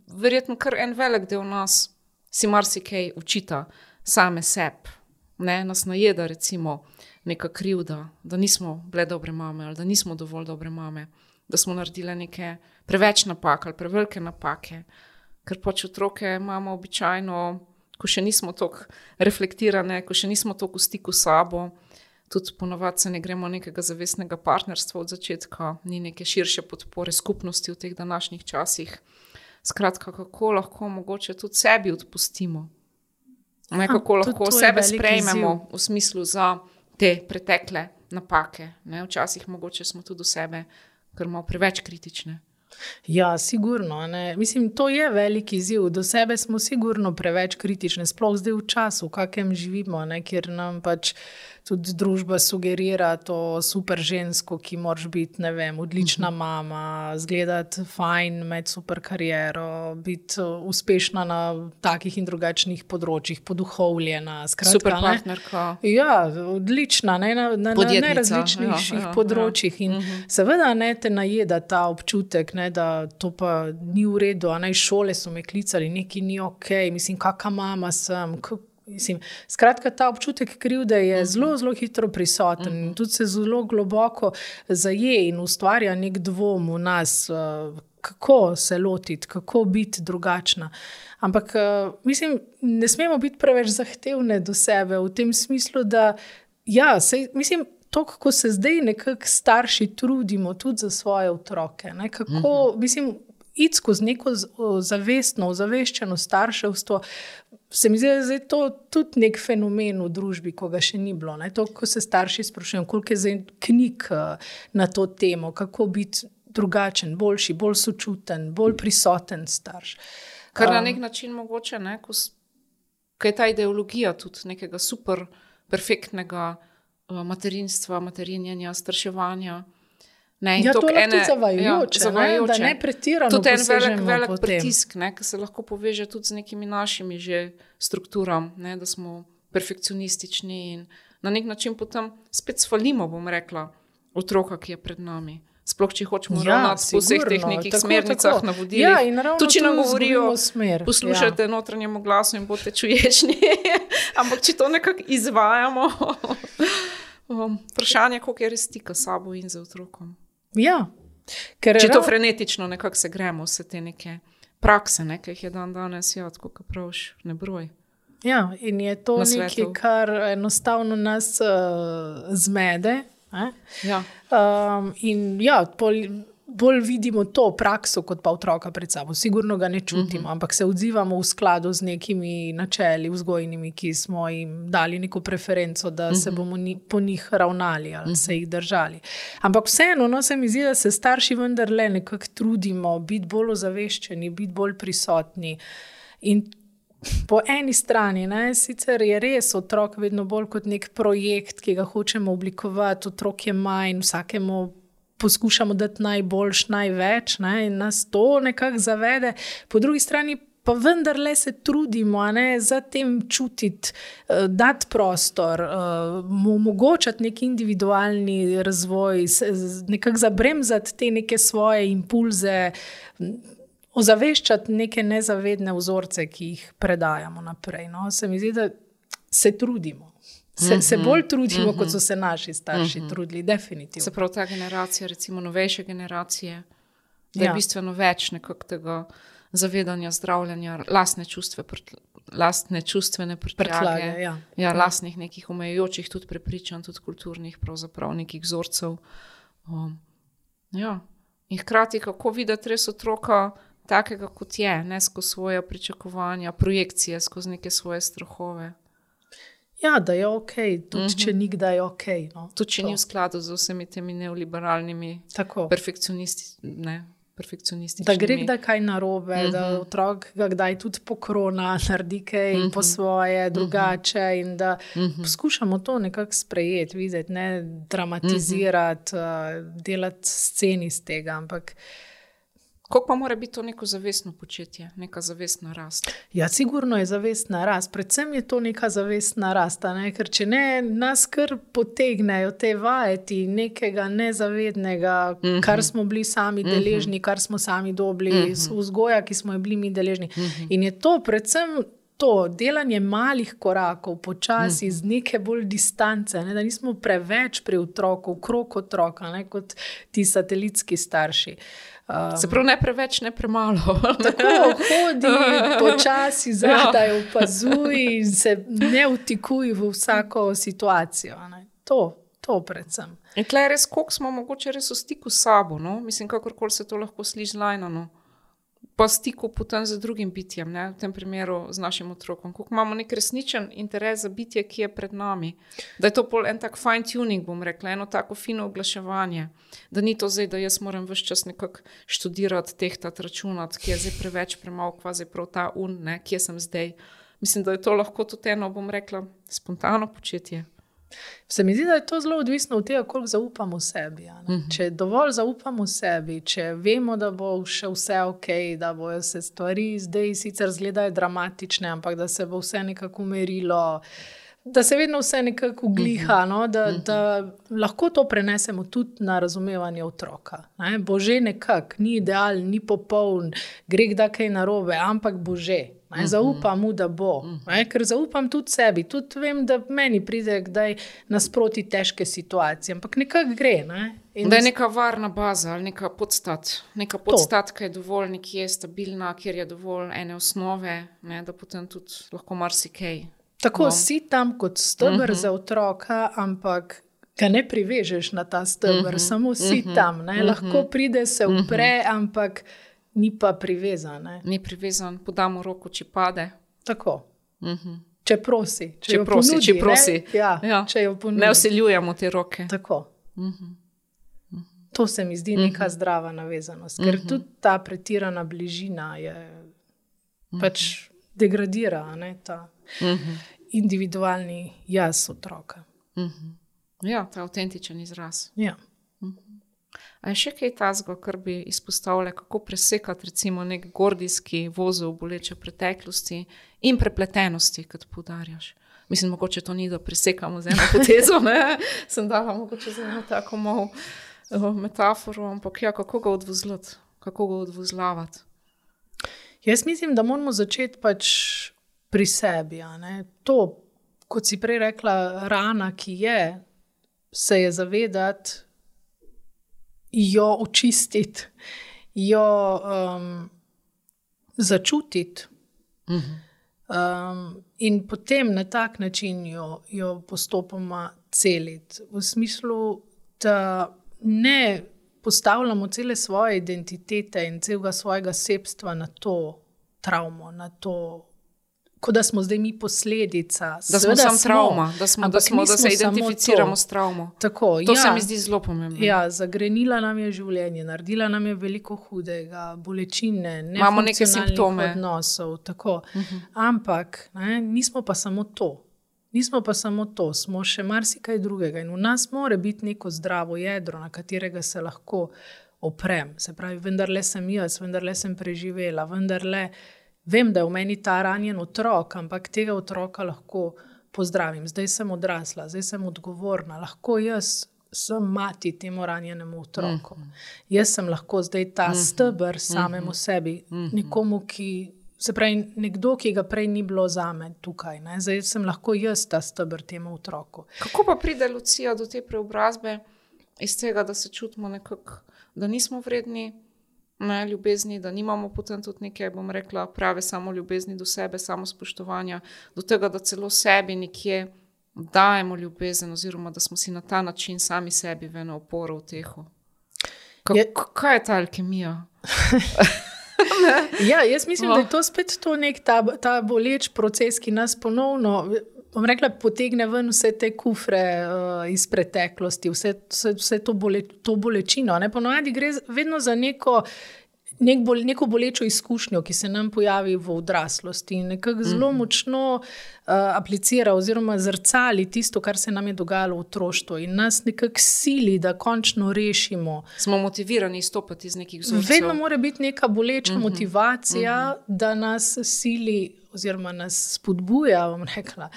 verjetno kar en velik del nas si marsikaj učita, same sebi, ne nas najeda, recimo, neka krivda, da nismo bile dobre mame ali da nismo dovolj dobre mame, da smo naredile neke preveč napak ali prevelike napake, ker pač otroke imamo običajno, ko še nismo tako reflektirane, ko še nismo tako v stiku s sabo. Tudi ponovadi se ne gremo nekega zavestnega partnerstva od začetka, ni neke širše podpore skupnosti v teh današnjih časih. Skratka, kako lahko mogoče tudi sebi odpustimo. Ne, kako A, lahko sebe sprejmemo izziv. v smislu za te pretekle napake. Ne? Včasih mogoče smo tudi do sebe, ker smo preveč kritični. Ja, sigurno. Ne. Mislim, to je velik izziv. Do sebe smo sigurno preveč kritični, sploh zdaj v času, v kakrem živimo, ne, kjer nam pač tudi družba sugerira to super žensko, ki moraš biti, ne vem, odlična mama, zgledati fajn, imeti super kariero, biti uh, uspešna na takih in drugačnih področjih, poduhovljena. Skratka, Super ne. partnerka. Ja, odlična, ne, na, na, na najrazličnejših ja, ja, ja, področjih. In Mhm. seveda ne te najeda ta občutek, ne, da to pa ni v redu. a iz šole so me klicali, nekaj ni ok, mislim, kakšna mama sem. K, Mislim, skratka, ta občutek krivde je zelo, zelo hitro prisoten in tudi se zelo globoko zaje in ustvarja nek dvom v nas, eh, kako se lotiti, kako biti drugačna. Ampak eh, mislim, ne smemo biti preveč zahtevne do sebe v tem smislu, da ja, sej, mislim. To, kako se zdaj nekako starši trudimo tudi za svoje otroke. Ne, kako, uh -huh. mislim, iti skozi neko zavestno, ozaveščeno starševstvo, se mi zdi, da je to tudi nek fenomen v družbi, ko ga še ni bilo. Ne? To, ko se starši sprašujejo, koliko je zdaj knjig eh, na to temo, kako biti drugačen, boljši, bolj sočuten, bolj prisoten starš. Kar na nek način mogoče, ne, ko, ko je ta ideologija tudi nekega super, perfektnega uh, materinstva, materinjanja, starševanja. Ne, Ja, to je tudi zavajajoče, ja, ne, da ne pretirano Tudi en velik, velik pritisk, ne, ki se lahko poveže tudi z nekimi našimi že strukturami, ne, da smo perfekcionistični in na nek način potem spet svalimo, bom rekla, otroka, ki je pred nami. Sploh, če hočemo Ja, ravnati po vseh teh nekih tako, smernicah, tako. navodilih. Ja, in ravno tudi če nam govorijo, smer, poslušajte ja. notranjemu glasu in boste čuječni. Ampak če to nekako izvajamo, um, vprašanje je, koliko je res stika s sabo in z otrokom. Ja, ker Če to frenetično nekako se gremo, vse te neke prakse, ne, ki jih je dan danes, ja, tako kot praviš, ne broj. Ja, in je to nekaj, kar enostavno nas uh, zmede. Ne? Ja. Um, in ja, pol, bolj vidimo to prakso, kot pa otroka pred sabo. Sigurno ga ne čutimo, uh Mhm. -huh. ampak se odzivamo v skladu z nekimi načeli vzgojnimi, ki smo jim dali neko preferenco, da uh -huh. se Mhm. bomo ni, po njih ravnali ali uh -huh. se jih držali. Ampak vseeno, no, se mi zdi, da se starši vendarle nekako trudimo biti bolj ozaveščeni, biti bolj prisotni. In Po eni strani ne, sicer je res otrok vedno bolj kot nek projekt, ki ga hočemo oblikovati, otrok je manj, vsakemu poskušamo dati najboljš, največ ne, in nas to nekako zavede. Po drugi strani pa vendarle se trudimo ne, za tem čutiti, eh, dati prostor, eh, mu omogočati nek individualni razvoj, nekako zabremzati te neke svoje impulze ozaveščati neke nezavedne vzorce, ki jih predajamo naprej. No? Se mi zdi, da se trudimo. Se, se bolj trudimo, kot so se naši starši trudili, definitivno. Se pravi, ta generacija, recimo novejše generacije, da je Ja. ja. bistveno več nekako tega zavedanja, zdravljenja, lastne, čustve, prtl- lastne čustvene prtljage, Prtljage, ja. ja, lastnih nekih omejujočih tudi prepričanj, tudi kulturnih, pravzaprav nekih vzorcev. Um, ja. In hkrati, kako videti res otroka takega, kot je, ne skozi svoje pričakovanja, projekcije, skozi neke svoje strahove. Ja, da je ok, tudi uh -huh. če nikdaj je ok. No? Tudi če To. ni v skladu z vsemi temi neoliberalnimi, Tako. perfekcionisti, ne, Da perfekcionističnimi. gre kdaj kaj narobe, uh -huh. da otrok ga kdaj tudi pokrona, naredi kaj uh -huh. po svoje, drugače. In da uh -huh. poskušamo to nekako sprejeti, videti, ne dramatizirati, uh -huh. delati sceni iz tega. Ampak Kako pa mora biti to neko zavestno početje, neka zavestna rast? Ja, sigurno je zavestna rast, predvsem je to neka zavestna rast, ne? ker če ne, nas kar potegnejo te vajeti nekega nezavednega, uh -huh. kar smo bili sami deležni, kar smo sami dobili, uh -huh. vzgoja, ki smo jo bili mi deležni. Uh -huh. In je to predvsem. To delanje malih korakov, počasi, z neke bolj distance, ne, da nismo preveč pri otroku, krok otroka, ne, kot ti satelitski starši. Um, Se pravi, ne preveč, ne premalo. Tako hodi, počasi zadaj, opazuj in se ne vtikuj v vsako situacijo. Ne. to, to predvsem. In tle res, koliko smo mogoče res v stiku s sabo, no? mislim, kakorkoli se to lahko sliši lajno. No? Pa stiku potem z drugim bitjem, ne? v tem primeru z našim otrokom. Kako imamo nek resničen interes za bitje, ki je pred nami. Da je to pol en tak fine tuning, bom rekla, eno tako fino oglaševanje. Da ni to zdaj, da jaz moram vse čas nekako študirati, tehtati, računati, ki je zdaj preveč, premalo, kvazi prav ta un, ne? kje sem zdaj. Mislim, da je to lahko tudi eno, bom rekla, spontano početje. Se mi zdi, da je to zelo odvisno od tega, koliko zaupamo sebi. Uh -huh. Če dovolj zaupamo sebi, če vemo, da bo še vse ok, da bojo se stvari zdaj sicer zgledajo dramatične, ampak da se bo vse nekako umirilo. Da se vedno vse nekako ugliha, no? da, da lahko to prenesemo tudi na razumevanje otroka. Ne? Bože, nekako, ni idealen, ni popoln, gre kdaj kaj narobe, ampak bože. Ne, mhm. zaupam mu, da bo. Mhm. Ne, ker zaupam tudi sebi, tudi vem, da meni pride kdaj nasproti težke situacije, ampak nekako gre. Ne. Da je neka varna baza ali neka podstat, neka podstat, ki je dovolj nekje stabilna, kjer je dovolj ene osnove, ne, da potem tudi lahko marsikaj. Tako no. si tam kot stebr uh mhm. -huh. za otroka, ampak. Ga ne privežeš na ta stebr, uh -huh, samo si uh -huh, tam. -huh, lahko pride, se upre, uh -huh. ampak ni pa privezan. Ne? Ni privezan, podamo roko, če pade. Tako. Uh mhm. -huh. Če prosi, če, če prosi, ponudi, če prosi. Ne, ja, ja. Če ne usiljujemo te roke. Tako. Uh -huh. Uh -huh. To se mi zdi neka uh -huh. zdrava navezanost, ker uh -huh. tudi ta pretirana bližina je uh -huh. pač degradira ne, ta uh -huh. individualni jaz otroka. Uh -huh. Ja, ta avtentičen izraz. Ja. A je še kaj tazgo, kar bi izpostavljal, kako presekati recimo nek gordijski vozov boleče preteklosti in prepletenosti, kot podarjaš. Mislim, mogoče to ni, da presekamo z eno potezo, ne? sem dala mogoče za eno tako malo uh, metaforo, ampak ja, kako ga odvozlati, kako ga odvozlavati. Jaz mislim, da moramo začeti pač pri sebi. To, kot si prej rekla, rana, ki je, se je zavedati jo očistiti, jo um, začutiti. Um, in potem na tak način jo, jo postopoma celiti, v smislu, da ne postavljamo cele svoje identitete in celega svojega sebstva na to travmo, na to kot da smo zdaj mi posledica. Da smo samo travma, da, smo, da, smo, da se identificiramo s travmo. Tako, to ja, se mi zdi zelo pomembno. Ja, zagrenila nam je življenje, naredila nam je veliko hudega, bolečine, ne imamo neke simptome. Odnosov, uh -huh. Ampak ne, nismo pa samo to. Nismo pa samo to, smo še marsikaj drugega. In v nas mora biti neko zdravo jedro, na katerega se lahko oprem. Se pravi, vendar le sem jaz, vendar le sem preživela, vendar le vem, da je v meni ta ranjen otrok, ampak tega otroka lahko pozdravim. Zdaj sem odrasla, zdaj sem odgovorna, lahko jaz sem mati temu ranjenemu otroku. Mm -hmm. Jaz sem lahko zdaj ta mm -hmm. stebr samemu mm -hmm. sebi, mm -hmm. nekomu, ki. Se pravi, nekdo, ki ga prej ni bilo za me tukaj, ne? zdaj sem lahko jaz ta stebr temu otroku. Kako pa pride Lucija do te preobrazbe, iz tega, da se čutimo nekako, da nismo vredni ne, ljubezni, da nimamo potem tudi neke, bom rekla, prave samo ljubezni do sebe, samo spoštovanja, do tega, da celo sebi nekje dajemo ljubezen, oziroma da smo si na ta način sami sebi v eno oporo v tehu. Kako, je, kaj je ta alkemija? ja, jaz mislim, oh. da je to spet to nek ta, ta boleč proces, ki nas ponovno bom rekla, potegne ven vse te kufre uh, iz preteklosti, vse, vse, vse to, bole, to bolečino. Ne? Ponovadi gre vedno za neko. Nek bol, neko bolečo izkušnjo, ki se nam pojavi v odraslosti, in nekako zelo mhm. močno uh, aplicira oziroma zrcali tisto, kar se nam je dogajalo v otroštvu, in nas nekako sili, da končno rešimo. Smo motivirani izstopiti iz nekih vzorcev. Vedno mora biti neka boleča mhm. -huh. motivacija, mhm. -huh. da nas sili oziroma nas spodbuja, rekla,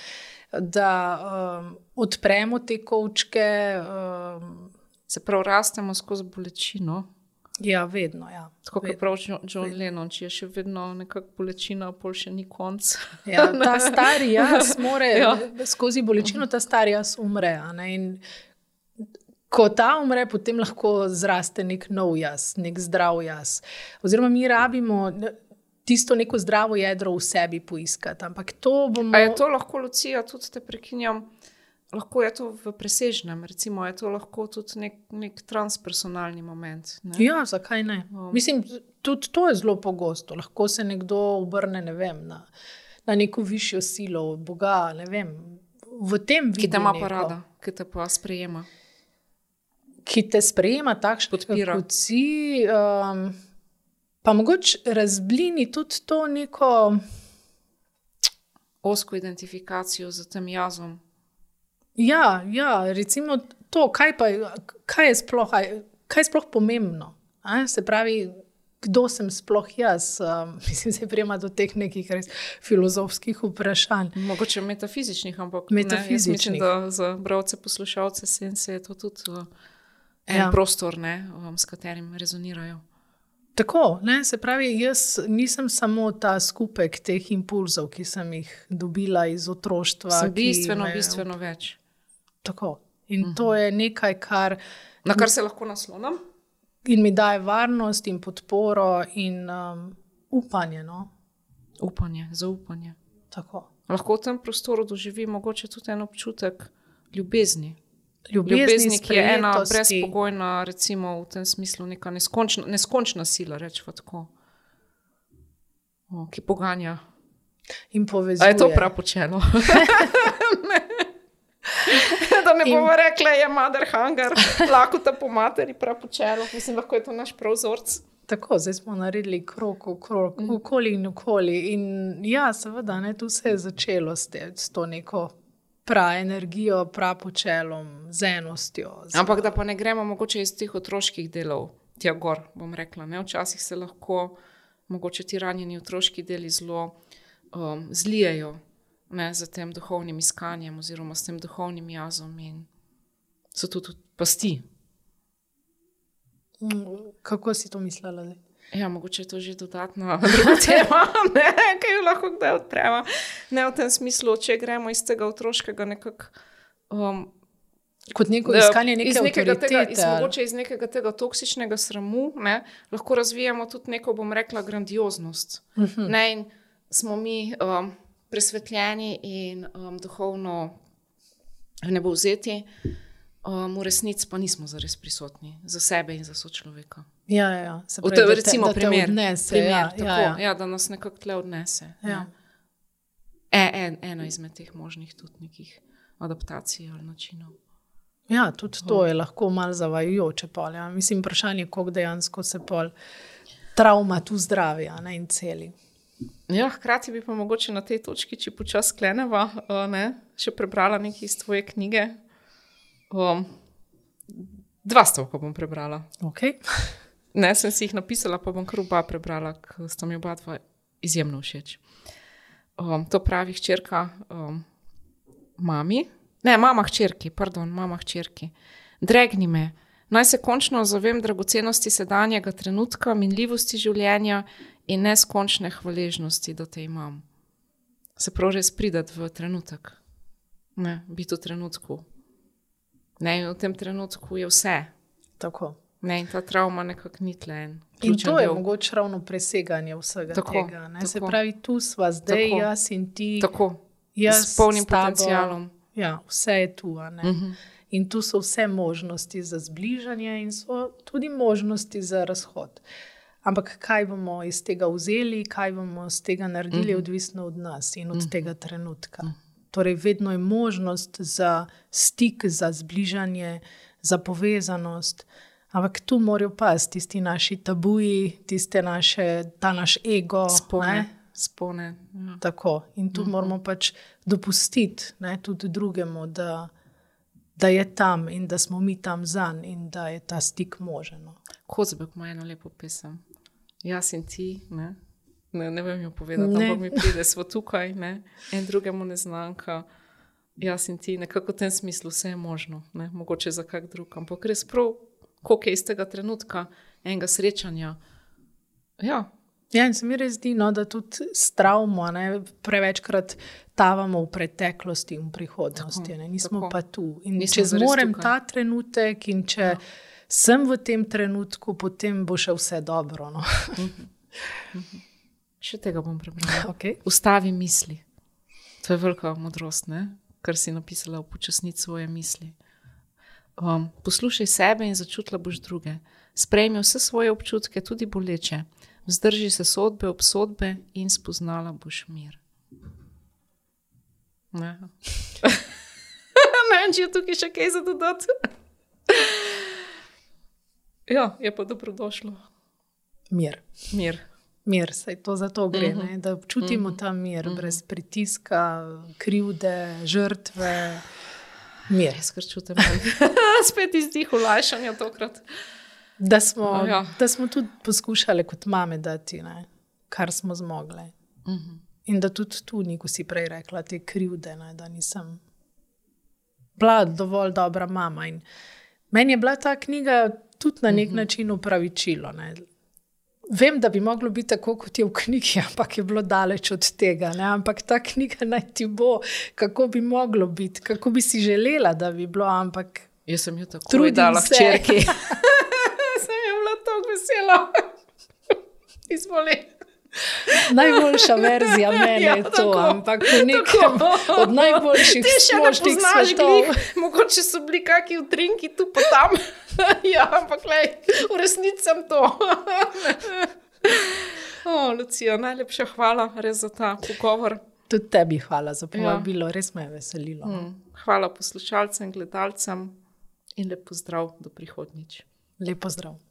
da um, odpremo te kočke. Um, Se pravi, rastemo skozi bolečino. Ja, vedno. Ja. Tako kot pravi John Lennon, če je še vedno nekakšna bolečina, pol še ni konc. Ja, ta stari jaz more ja. skozi bolečino, ta stari jaz umre. Ko ta umre, potem lahko zraste nek nov jaz, nek zdrav jaz. Oziroma, mi rabimo tisto neko zdravo jedro v sebi poiskati. Ampak to bomo. A je to lahko, Lucija, tudi te prekinjam, lahko je to v presežnem, recimo je to lahko tudi nek, nek transpersonalni moment. Ne? Ja, zakaj ne? Um. Mislim, tudi to je zelo pogosto. Lahko se nekdo obrne ne vem, na, na neko višjo silo, Boga. ne Vem, v tem Ki vidi te ima neko, pa rada, ki te pa sprejema. Ki te sprejema takšno, kot si. Um, pa mogoče razblini tudi to neko. Osko identifikacijo z tem jazom. Ja, ja, recimo to, kaj, pa, kaj, je, sploh, aj- kaj je sploh pomembno. A? Se pravi, kdo sem sploh jaz? Um, mislim, se prijema do teh nekih res filozofskih vprašanj. Mogoče metafizičnih, ampak ne, Metafizičnih. mislim, da za bralce, poslušalce sense je to tudi uh, en ja. prostor, ne, um, s katerim rezonirajo. Tako, ne, se pravi, jaz nisem samo ta skupek teh impulzov, ki sem jih dobila iz otroštva. Sem bistveno, me- bistveno več. Tako. In uh -huh. to je nekaj, kar Na kar se lahko naslonim. in mi daje varnost in podporo in um, upanje. No? Upanje, zaupanje. Tako. Lahko v tem prostoru doživim mogoče tudi en občutek ljubezni. Ljubezni, Ljubezni, ki je ena brezpogojna, recimo v tem smislu, neka neskončna, neskončna sila, rečemo tako, o, ki poganja. in A povezuje. je to prav počelo? da ne bomo rekli, je mater hangar, lahko ta po materi prav počelo. Mislim, lahko je to naš pravzorc. Tako, zdaj smo naredili krok, krok, Mm. okoli in okoli. In ja, seveda, ne, tu se je začelo s, te, s to neko prav energijo, prav počelom, z enostjo. Z, Ampak da pa ne gremo mogoče iz teh otroških delov, tja gor, bom rekla. Ne? Včasih se lahko mogoče ti ranjeni otroški deli zelo um, zlijejo ne, z tem duhovnim iskanjem oziroma s tem duhovnim jazom in so tu tudi pasti. Mm, Kako si to mislila? zdaj? Ja, mogoče je to že dodatna tema, ne, ki jo lahko kdaj odpremo. Ne v tem smislu, če gremo iz tega otroškega nekako. Um, Kot neko iskanje neke iz nekega tega, iz, mogoče iz nekega tega toksičnega sramu, ne, lahko razvijamo tudi neko, bom rekla, grandioznost. Uh Mhm. -huh. ne, in smo mi um, presvetljeni in um, duhovno nebovzeti, um, v resnici pa nismo zares prisotni za sebe in za sočloveka. Ja, ja, ja. Se pravi, te, da te- recimo, da te primer, odnese, primer, ja, tako, ja, ja. ja, da nas nekako tle odnese. Ja. ne. E, en, ena izmed teh možnih tudi nekih adaptacij ali načinov. Ja, tudi to je lahko malo zavajajoče. Pol, ja. Mislim, vprašanje je, koliko dejansko se pol travma tu zdravi a ne, in celi. Ja, hkrati bi pa mogoče na tej točki, če počasi skleneva, ne, še prebrala nekaj iz tvoje knjige. Um, dva stavka bom prebrala. Okay. Ne, sem si jih napisala, pa bom kar oba prebrala, ker sta mi oba dva izjemno všeč. Um, to pravi hčerka um, mami, ne, mama hčerki, pardon, mama hčerki. Dregni me, naj se končno zavem dragocenosti sedanjega trenutka, minljivosti življenja in neskončne hvaležnosti, da te imam. Se pravi, res pridati v trenutek, ne, biti v trenutku. Ne, v tem trenutku je vse. Tako. Ne, in ta travma nekako ni tlen. In to je mogoče ravno preseganje vsega Tako, tega. Ne? Se tako. pravi, tu smo zdaj, Tako. jaz in ti, Tako, jaz s polnim s tabo. potencialom. Ja, vse je tu. Uh -huh. In tu so vse možnosti za zbližanje, in so tudi možnosti za razhod. Ampak kaj bomo iz tega vzeli, kaj bomo iz tega naredili, uh -huh. odvisno od nas in od uh -huh. tega trenutka. Uh -huh. Torej, vedno je možnost za stik, za zbližanje, za povezanost. Ampak tu morajo pasti tisti naši tabuji, tiste naše, ta naš ego. ne. Spone. Spone. Ja. Tako. In tu uh -huh. moramo pač dopustiti ne, tudi drugemu, da, da je tam in da smo mi tam zanj in da je ta stik možen. no. Kozbek ima eno lepo pesem. Jaz in ti, ne, ne, ne vem jo povedati, ampak mi pride, smo tukaj, ne, en drugemu neznanka. Jaz in ti, nekako v tem smislu vse je možno, ne, mogoče za kak drug, ampak res prav, koliko je iz tega trenutka enega srečanja. Ja, Ja, in se mi res zdi, no, da tudi s travmo ne, prevečkrat tavamo v preteklosti in prihodnosti. Tako, Ne, nismo tako. pa tu. In Nismo če zmorem tukaj. ta trenutek in če ja. sem v tem trenutku, potem bo še vse dobro. No. še tega bom prebrala. Okay. Ustavi misli. To je velika modrost. Ne? kar si napisala, upočasniti svoje misli. Um, poslušaj sebe in začutila boš druge. Sprejmi vse svoje občutke, tudi boleče. Vzdrži se sodbe, obsodbe in spoznala boš mir. Ne, ne vem, če je tukaj še kaj za dodati. ja, je pa dobrodošlo. Mir. Mir. Mir, saj to za to gre, uh -huh. ne, da občutimo uh -huh. ta mir, uh -huh. brez pritiska, krivde, žrtve. Mir. Jaz kar čutim, spet izdih ulajšanja tokrat. Da smo, oh, ja. da smo tudi poskušali kot mame dati, ne, kar smo zmogli. Uh -huh. In da tudi tu ni, ko si prej rekla, te krivde, ne, da nisem bila dovolj dobra mama. In meni je bila ta knjiga tudi na nek uh -huh. način upravičilo. Ne. Vem, da bi moglo biti tako, kot je v knjigi, ampak je bilo daleč od tega. Ne? Ampak ta knjiga naj ti bo, kako bi moglo biti, kako bi si želela, da bi bilo. Ampak jaz sem jo tako trudila, črki. sem jo bila tako vesela, izvolite. Najboljša verzija mene ja, je to, tako, ampak nekem, od najboljših možnih svetov. Mogoče so bili kakšni utrinki tu pa tam. ja, ampak lej, v resnici sem to. o, Lucija, najlepša hvala res za ta pogovor. Tudi tebi hvala za povabilo, ja. res me je veselilo. Mm. Hvala poslušalcem, gledalcem in lepo zdrav do prihodnjič. Lepo zdrav.